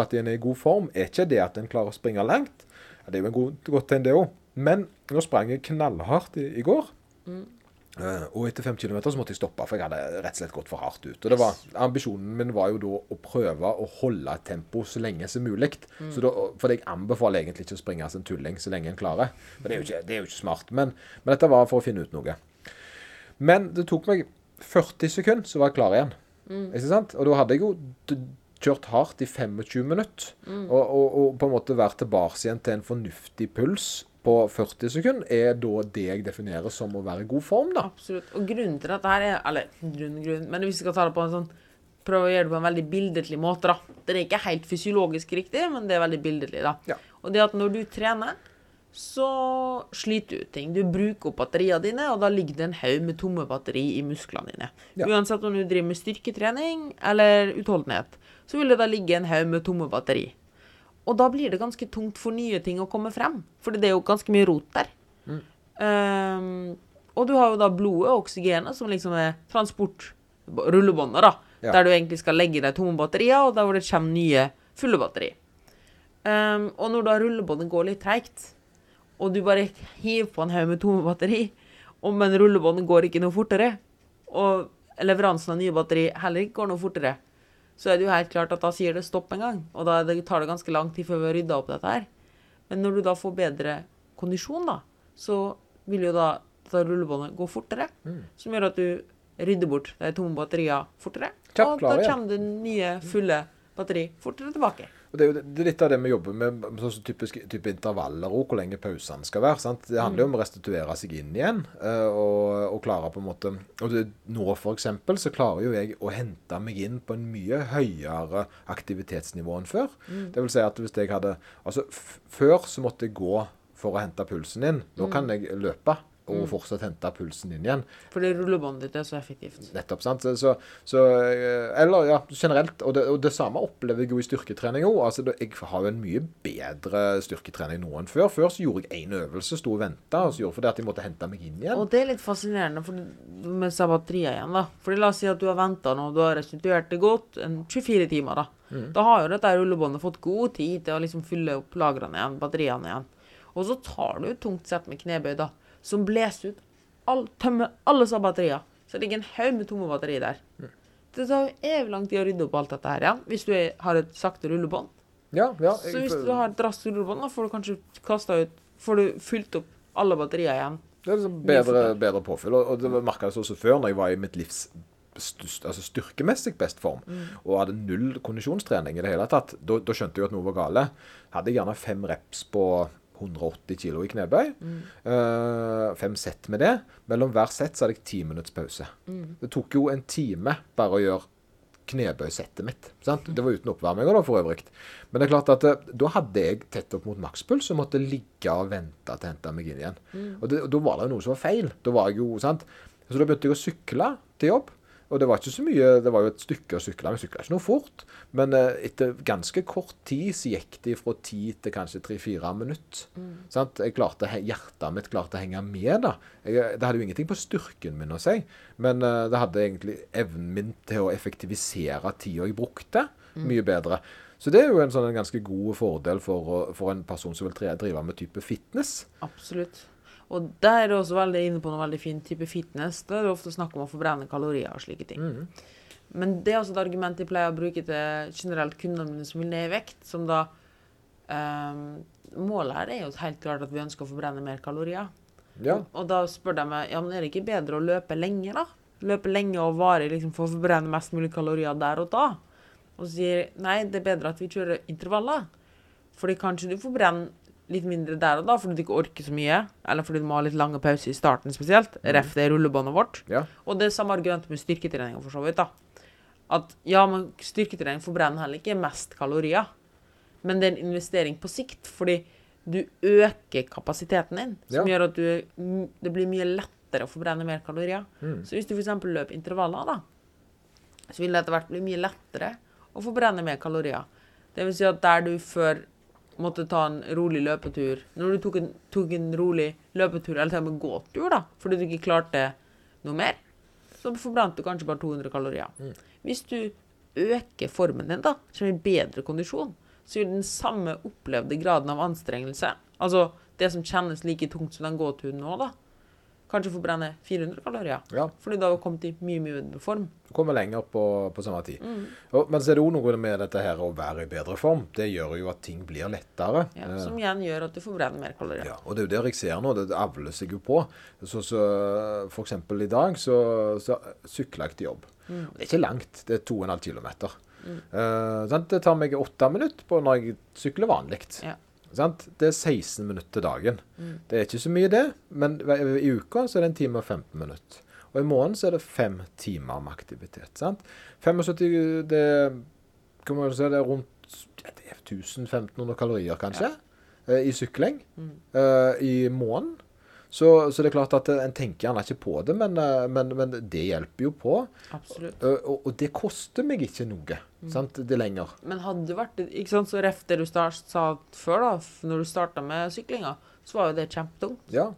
Speaker 1: at en er i god form, er ikke det at en klarer å springe langt. Ja, det er jo en god, godt tegn, det òg. Men nå sprang jeg knallhardt i, i går. Eh, og etter fem kilometer så måtte jeg stoppe, for jeg hadde rett og slett gått for hardt ut. Og det var, Ambisjonen min var jo da å prøve å holde tempo så lenge som mulig. Så da, for jeg anbefaler egentlig ikke å springe som en tulling så lenge en klarer. Men det er jo ikke, det er jo ikke smart. Men, men dette var for å finne ut noe. Men det tok meg 40 sekunder, så var jeg klar igjen. Ikke sant? Og da hadde jeg jo kjørt hardt i 25 minutter. Og, og, og på en måte vært tilbake igjen til en fornuftig puls på 40 sekunder, er da det jeg definerer som å være i god form, da.
Speaker 2: Absolutt. Og grunnen til dette her er Eller grunn, grunn Men hvis vi skal ta det på en sånn Prøve å gjøre det på en veldig billedlig måte, da. Det er ikke helt fysiologisk riktig, men det er veldig billedlig, da.
Speaker 1: Ja.
Speaker 2: Og det at når du trener, så sliter du ut ting. Du bruker opp batteriene dine, og da ligger det en haug med tomme batteri i musklene dine.
Speaker 1: Ja.
Speaker 2: Uansett om du driver med styrketrening eller utholdenhet, så vil det da ligge en haug med tomme batteri. Og da blir det ganske tungt for nye ting å komme frem, for det er jo ganske mye rot der. Ehm, og du har jo da blodet og oksygenet, som liksom er transportrullebåndet, da.
Speaker 1: Ja.
Speaker 2: Der du egentlig skal legge deg tomme batterier, og der hvor det kommer nye fulle batteri. Um, og når da rullebåndet går litt treigt, og du bare hiver på en haug med tomme batteri, og men rullebåndet går ikke noe fortere, og leveransen av nye batteri heller ikke går noe fortere, så er det jo helt klart at da sier det stopp en gang. Og da tar det ganske lang tid før vi har rydda opp dette her. Men når du da får bedre kondisjon, da, så vil jo da dette rullebåndet gå fortere. Som gjør at du rydder bort de tomme batteriene fortere.
Speaker 1: Kjapt
Speaker 2: og da kommer det nye, fulle batteri fortere tilbake.
Speaker 1: Det er jo det er litt av det vi jobber med, sånn typisk, type intervaller og hvor lenge pausene skal være. sant? Det handler jo om å restituere seg inn igjen eh, og, og klare på en måte Og det, nå eksempel så klarer jo jeg å hente meg inn på en mye høyere aktivitetsnivå enn før. Det vil si at hvis jeg hadde Altså før så måtte jeg gå for å hente pulsen inn. Nå kan jeg løpe og fortsatt hente pulsen inn igjen.
Speaker 2: Fordi rullebåndet ditt er så effektivt.
Speaker 1: Nettopp. sant? Så, så, eh, Eller ja, generelt. Og det, og det samme opplever jeg jo i styrketrening òg. Altså, jeg har jo en mye bedre styrketrening nå enn før. Før så gjorde jeg én øvelse, sto og venta, og så gjorde jeg fordi at jeg måtte hente meg inn igjen.
Speaker 2: Og det er litt fascinerende med disse igjen, da. Fordi la oss si at du har venta nå, du har restituert det godt, en 24 timer, da. Da har jo dette rullebåndet fått god tid til å liksom fylle opp lagrene igjen, batteriene igjen. Og så tar du tungt sett med knebøy, da, som blåser ut all, tømmer alle disse batterier. Så det ligger en haug med tomme batterier der. Det tar jo evig lang tid å rydde opp alt dette her igjen, hvis du er, har et sakte rullebånd.
Speaker 1: Ja, ja.
Speaker 2: Så hvis du har et raskt rullebånd, da får du kanskje kasta ut Får du fylt opp alle batterier igjen.
Speaker 1: Det er liksom bedre, bedre påfyll. Og, og det merka jeg også før, når jeg var i mitt livs altså styrkemessig best form, og hadde null kondisjonstrening i det hele tatt, da, da skjønte jeg at noe var gale. Hadde jeg gjerne fem reps på 180 kilo i knebøy. eh, fem sett med det. Mellom hver sett så hadde jeg ti minutts pause. Det tok jo en time bare å gjøre knebøysettet mitt. Sant? Det var uten oppvarming da, for øvrig. Men det er klart at eh, da hadde jeg tett opp mot makspuls og måtte ligge og vente til å hente meg inn igjen. Og, det, og da var det jo noe som var feil. Da var jeg jo, sant? Så da begynte jeg å sykle til jobb. Og det var ikke så mye, det var jo et stykke å sykle. Jeg sykla ikke noe fort. Men eh, etter ganske kort tid så gikk det fra ti til kanskje tre-fire minutter. Sant? Jeg klarte, Hjertet mitt klarte å henge med. da. Jeg, det hadde jo ingenting på styrken min å si, men eh, det hadde egentlig evnen min til å effektivisere tida jeg brukte, mye bedre. Så det er jo en sånn en ganske god fordel for, for en person som vil drive med type fitness.
Speaker 2: Absolutt. Og der er også veldig inne på noe veldig fin type fitness. Da er det ofte snakk om å forbrenne kalorier og slike ting. Men det er også et argument jeg pleier å bruke til generelt kundene mine som vil ned i vekt, som da um, Målet her er jo helt klart at vi ønsker å forbrenne mer kalorier.
Speaker 1: Ja.
Speaker 2: Og da spør de meg ja, men er det ikke bedre å løpe lenge, da? Løpe lenge og varig liksom, for å forbrenne mest mulig kalorier der og da. Og så sier nei, det er bedre at vi kjører intervaller. Fordi kanskje du forbrenner litt mindre der og da fordi du ikke orker så mye. Eller fordi du må ha litt lange pauser i starten spesielt. Ref det rullebåndet vårt.
Speaker 1: Ja.
Speaker 2: Og det er samme argumentet med styrketrening for så vidt. da. At ja, men styrketrening forbrenner heller ikke mest kalorier. Men det er en investering på sikt, fordi du øker kapasiteten din. Som
Speaker 1: Ja.
Speaker 2: gjør at du, det blir mye lettere å forbrenne mer kalorier. Så hvis du f.eks. løper intervaller, da, så vil det etter hvert bli mye lettere å forbrenne mer kalorier. Det vil si at der du før måtte ta en rolig løpetur. Når du tok en, tok en rolig løpetur, eller til og med gåtur, da, fordi du ikke klarte noe mer, så forbrant du kanskje bare 200 kalorier. Hvis du øker formen din, da, som i bedre kondisjon, så gjør den samme opplevde graden av anstrengelse, altså det som kjennes like tungt som den gåturen nå, da, kanskje forbrenne 400 kalorier.
Speaker 1: Ja.
Speaker 2: Fordi da har du kommet i mye, mye bedre form.
Speaker 1: Kommer lenger på, på samme tid.
Speaker 2: Mm.
Speaker 1: Og, men så er det òg noe med dette her å være i bedre form. Det gjør jo at ting blir lettere.
Speaker 2: Ja, som igjen gjør at du forbrenner mer kalorier.
Speaker 1: Ja, og det er jo der jeg ser nå, det avler seg jo på. Så, så for eksempel i dag så, så sykler jeg til jobb.
Speaker 2: Mm.
Speaker 1: Det er ikke langt, det er 2,5 km. sant? Det tar meg åtte minutter på når jeg sykler vanlig.
Speaker 2: Ja.
Speaker 1: Sant? Det er 16 minutter dagen.
Speaker 2: Mm.
Speaker 1: Det er ikke så mye det, men i uka så er det en time og 15 minutter. Og i måneden så er det fem timer med aktivitet. sant? 75 det, kan man si, det er rundt ja, det er 1500 kalorier, kanskje, ja. i sykling eh, i måneden. Så, så det er klart at en tenker gjerne ikke på det, men, eh, men, men det hjelper jo på.
Speaker 2: Absolutt.
Speaker 1: Og, Og, og det koster meg ikke noe sant, det lenger.
Speaker 2: Men hadde det vært ikke sant, så ref det du start, sa før, da, når du starta med syklinga, så var jo det kjempetungt.
Speaker 1: Ja.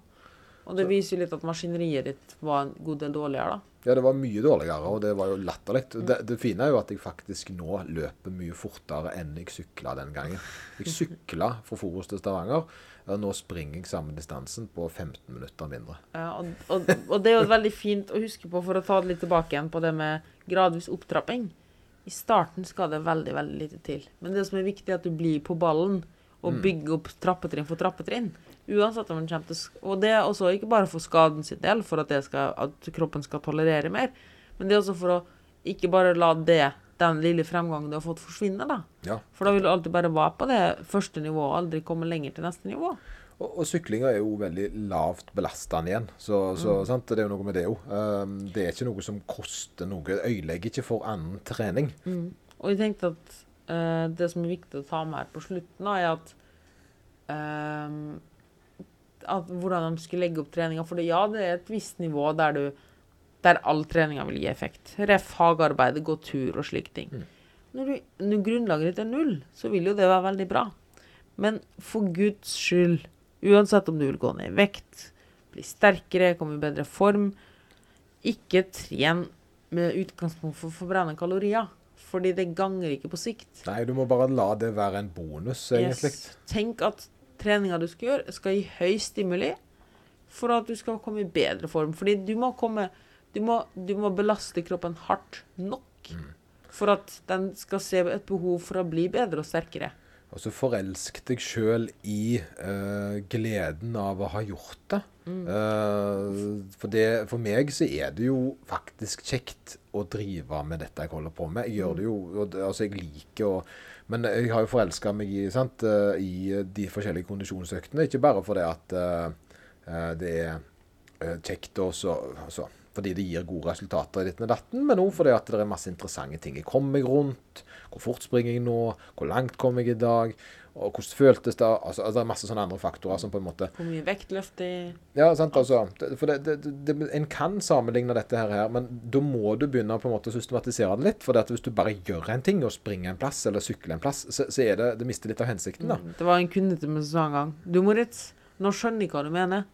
Speaker 2: Og det viser jo litt at maskineriet ditt var en god del dårligere, da.
Speaker 1: Ja, det var mye dårligere, og det var jo latterlig. Det, det fine er jo at jeg faktisk nå løper mye fortere enn jeg sykla den gangen. Jeg sykla fra Forus til Stavanger, og nå springer jeg samme distansen på 15 minutter mindre.
Speaker 2: Ja, og, og, og det er jo veldig fint å huske på, for å ta det litt tilbake igjen på det med gradvis opptrapping. I starten skal det veldig, veldig lite til. Men det som er viktig, er at du blir på ballen og bygger opp trappetrinn for trappetrinn. Uansett om den kommer til skade. Og det er også ikke bare for skaden sin del, for at, det skal, at kroppen skal tolerere mer, men det er også for å ikke bare la det, den lille fremgangen du har fått, forsvinne, da.
Speaker 1: Ja.
Speaker 2: For da vil du alltid bare være på det første nivået, og aldri komme lenger til neste nivå.
Speaker 1: Og, og syklinga er jo veldig lavt belastende igjen, så, så sant? det er jo noe med det òg. det er ikke noe som koster noe. Øyelegger ikke for annen trening.
Speaker 2: Og jeg tenkte at uh, det som er viktig å ta med her på slutten, da, er at uh, at hvordan de skulle legge opp treninga. For det, ja, det er et visst nivå der du der all treninga vil gi effekt. Ref hagearbeid, gå tur og slike ting. Når, du, når grunnlaget ditt er null, så vil jo det være veldig bra. Men for Guds skyld, uansett om du vil gå ned i vekt, bli sterkere, komme i bedre form, ikke tren med utgangspunkt for å forbrenne kalorier. Fordi det ganger ikke på sikt.
Speaker 1: Nei, du må bare la det være en bonus, egentlig.
Speaker 2: Yes. Tenk at treninga du skal gjøre, skal gi høy stimuli for at du skal komme i bedre form. Fordi du må komme Du må, du må belaste kroppen hardt nok for at den skal se et behov for å bli bedre og sterkere.
Speaker 1: Og så forelsk deg sjøl i uh, gleden av å ha gjort det. Eh, for, det. For meg så er det jo faktisk kjekt å drive med dette jeg holder på med. Jeg gjør det jo og, Altså, jeg liker å Men jeg har jo forelska meg i, sant, uh, i de forskjellige kondisjonsøktene. Ikke bare fordi at det er kjekt så, altså, fordi det gir gode resultater i ditt og datten, men òg fordi at det er masse interessante ting. Jeg kommer meg rundt. Hvor fort springer jeg nå? Hvor langt kom jeg i dag? Og hvordan føltes det? Altså, altså, det er masse sånne andre faktorer som på en måte
Speaker 2: Hvor mye vektløft jeg?
Speaker 1: Ja, sant, altså. For det, det, det, En kan sammenligne dette her, her, men da må du begynne på en måte å systematisere det litt. For hvis du bare gjør en ting, og springer en plass, eller sykler en plass, så, så er det Det mister litt av hensikten, da.
Speaker 2: Det var en kunde til meg som sa en gang Du, Moritz, nå skjønner jeg hva du mener.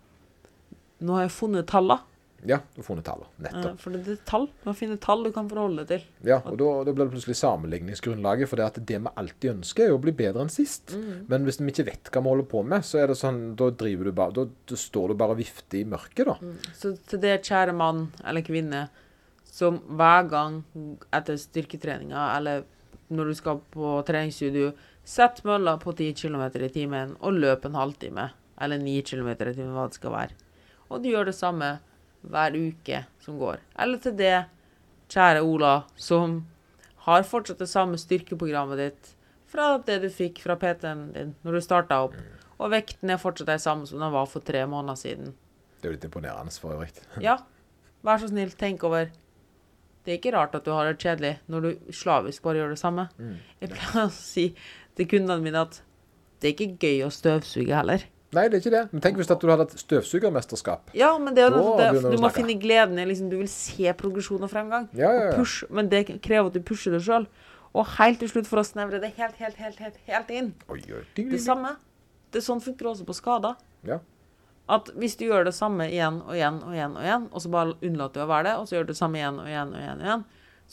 Speaker 2: Nå har jeg funnet tallene.
Speaker 1: Ja, du har funnet tallene.
Speaker 2: Nettopp.
Speaker 1: Nettopp.
Speaker 2: For det er tall. Du må finne tall du kan forholde deg til.
Speaker 1: Ja, og da, da blir det plutselig sammenligningsgrunnlaget. For det at det vi alltid ønsker, er å bli bedre enn sist. Men hvis vi ikke vet hva vi holder på med, så er det sånn Da driver du bare Da, da står du bare og vifter i mørket, da.
Speaker 2: Så til det kjære mann eller kvinne som hver gang etter styrketreninga eller når du skal på treningsstudio, sett mølla på 10 km i timen og løp en halvtime. Eller 9 km i timen, hva det skal være. Og du gjør det samme hver uke som går. Eller til det kjære Ola som har fortsatt det samme styrkeprogrammet ditt fra det du fikk fra PT-en din når du starta opp, og vekten er fortsatt den samme som den var for tre måneder siden.
Speaker 1: Det er jo litt imponerende for øvrig.
Speaker 2: Ja, vær så snill, tenk over. Det er ikke rart at du har det kjedelig når du slavisk bare gjør det samme. Jeg pleier å si til kundene mine at det er ikke gøy å støvsuge heller.
Speaker 1: Nei, det er ikke det. Men tenk hvis at du hadde et støvsugermesterskap.
Speaker 2: Ja, men det er jo det.
Speaker 1: begynner
Speaker 2: Du må finne gleden i liksom, Du vil se progresjon og fremgang.
Speaker 1: Ja, ja,
Speaker 2: Og push, men det krever at du pusher deg sjøl. Og helt til slutt, for å snevre det helt, helt, helt, helt, helt inn
Speaker 1: Oi, ding,
Speaker 2: Det
Speaker 1: ding, ding.
Speaker 2: samme. Det er sånn funker også på skader.
Speaker 1: Ja.
Speaker 2: At hvis du gjør det samme igjen og igjen og igjen, og igjen, og så bare unnlater du å være det, og så gjør du det samme igjen og igjen og igjen, og igjen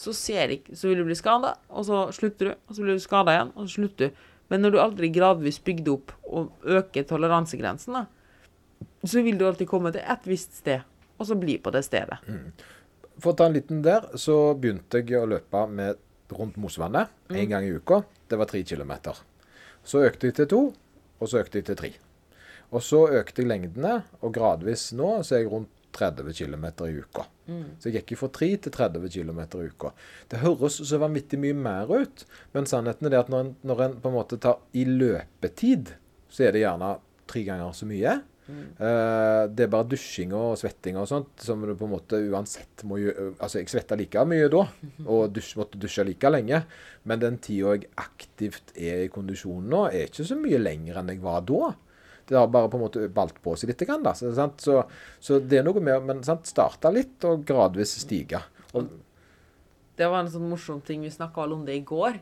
Speaker 2: så, ser ikke, så vil du bli skada, og så slutter du, og så blir du skada igjen, og så slutter du. Men når du aldri gradvis bygde opp og øker toleransegrensen, da, så vil du alltid komme til et visst sted, og så bli på det stedet.
Speaker 1: For å ta en liten der, så begynte jeg å løpe med rundt Mosvannet én gang i uka. Det var tre kilometer. Så økte jeg til to, og så økte jeg til tre. Og så økte jeg lengdene, og gradvis nå så er jeg rundt 30 km i uka. Så jeg gikk fra 3 til 30 km i uka. Det høres så vanvittig mye mer ut, men sannheten er det at når en, når en på en måte tar i løpetid, så er det gjerne tre ganger så mye. Uh, det er bare dusjing og svetting og sånt som du på en måte uansett må gjøre Altså, jeg svetta like mye da, og dusj, måtte dusje like lenge, men den tida jeg aktivt er i kondisjon nå, er ikke så mye lenger enn jeg var da. Det har bare på en måte balt på seg litt. Da, så? Så, så det er noe med Men starte litt og gradvis stige. Og,
Speaker 2: Det var en sånn morsom ting. Vi snakka om det i går.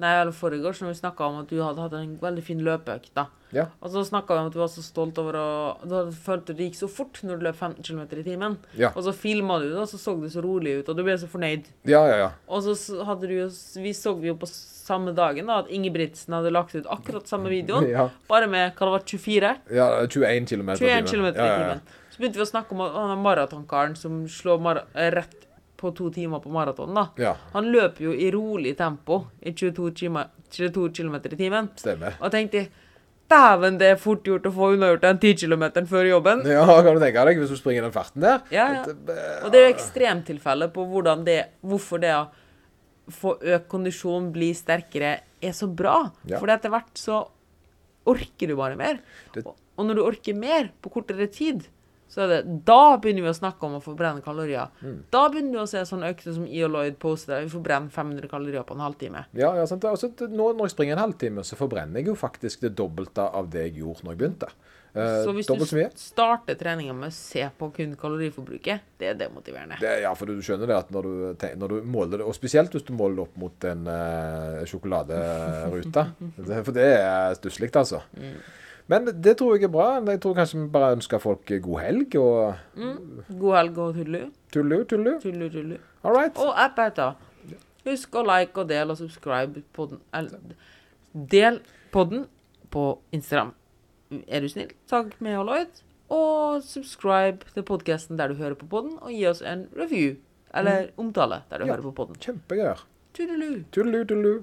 Speaker 2: Nei, eller forrige år, så vi snakka om at du hadde hatt en veldig fin løpeøkt. da.
Speaker 1: ja.
Speaker 2: Og så snakka vi om at du var så stolt over å Du hadde følt at det gikk så fort når du løp 15 km i timen.
Speaker 1: Ja.
Speaker 2: Og så filma du det, og så så du så rolig ut, og du ble så fornøyd.
Speaker 1: ja, ja, ja.
Speaker 2: Og så hadde du jo Vi så jo på samme dagen da at Ingebrigtsen hadde lagt ut akkurat samme videoen,
Speaker 1: Ja.
Speaker 2: bare med hva det var, 24?
Speaker 1: ja 21 km i
Speaker 2: 21
Speaker 1: timen.
Speaker 2: km i
Speaker 1: Ja, ja, ja.
Speaker 2: timen. Så begynte vi å snakke om han maratonkaren som slår eh, rett på to timer på maraton. da.
Speaker 1: Ja,
Speaker 2: Han løper jo i rolig tempo i 22 km, i timen.
Speaker 1: stemmer.
Speaker 2: Og tenkte Dæven, det er fort gjort å få unnagjort den 10 km før jobben.
Speaker 1: Ja, kan du tenke deg, hvis du springer den farten der.
Speaker 2: Ja, ja. Og det er jo ekstremtilfeller på det, hvorfor det å få økt kondisjon, bli sterkere, er så bra.
Speaker 1: Ja.
Speaker 2: For etter hvert så orker du bare mer.
Speaker 1: Det-
Speaker 2: og når du orker mer på kortere tid, så er det Da begynner vi å snakke om å forbrenne kalorier.
Speaker 1: Mm.
Speaker 2: Da begynner vi å se sånne økter som Ioloid poster, der vi forbrenner 500 kalorier på en halvtime.
Speaker 1: Ja, ja sant. Altså, nå, når jeg springer en halvtime, så forbrenner jeg jo faktisk det dobbelte av det jeg gjorde når jeg begynte. Eh,
Speaker 2: Så hvis du starter treninga med å se på kun kaloriforbruket, det er demotiverende.
Speaker 1: Det, ja, for du skjønner det at når du, når du måler det, og spesielt hvis du måler det opp mot en uh, sjokoladerute. For det er stusslig, altså.
Speaker 2: Mm.
Speaker 1: Men det tror jeg er bra. Jeg tror kanskje vi bare ønsker folk god helg og
Speaker 2: God helg og tullu.
Speaker 1: tullu, tullu.
Speaker 2: Tullu, tullu.
Speaker 1: All right.
Speaker 2: Og app heter Husk å like og del og subscribe på den. Eller, del podden på Instagram. Er du snill? Takk med og Lloyd. Og subscribe til podkasten der du hører på podden, og gi oss en review. Eller omtale der du
Speaker 1: Ja.
Speaker 2: hører på podden.
Speaker 1: Kjempegøy.
Speaker 2: Tudelu.
Speaker 1: Tullu, tullu.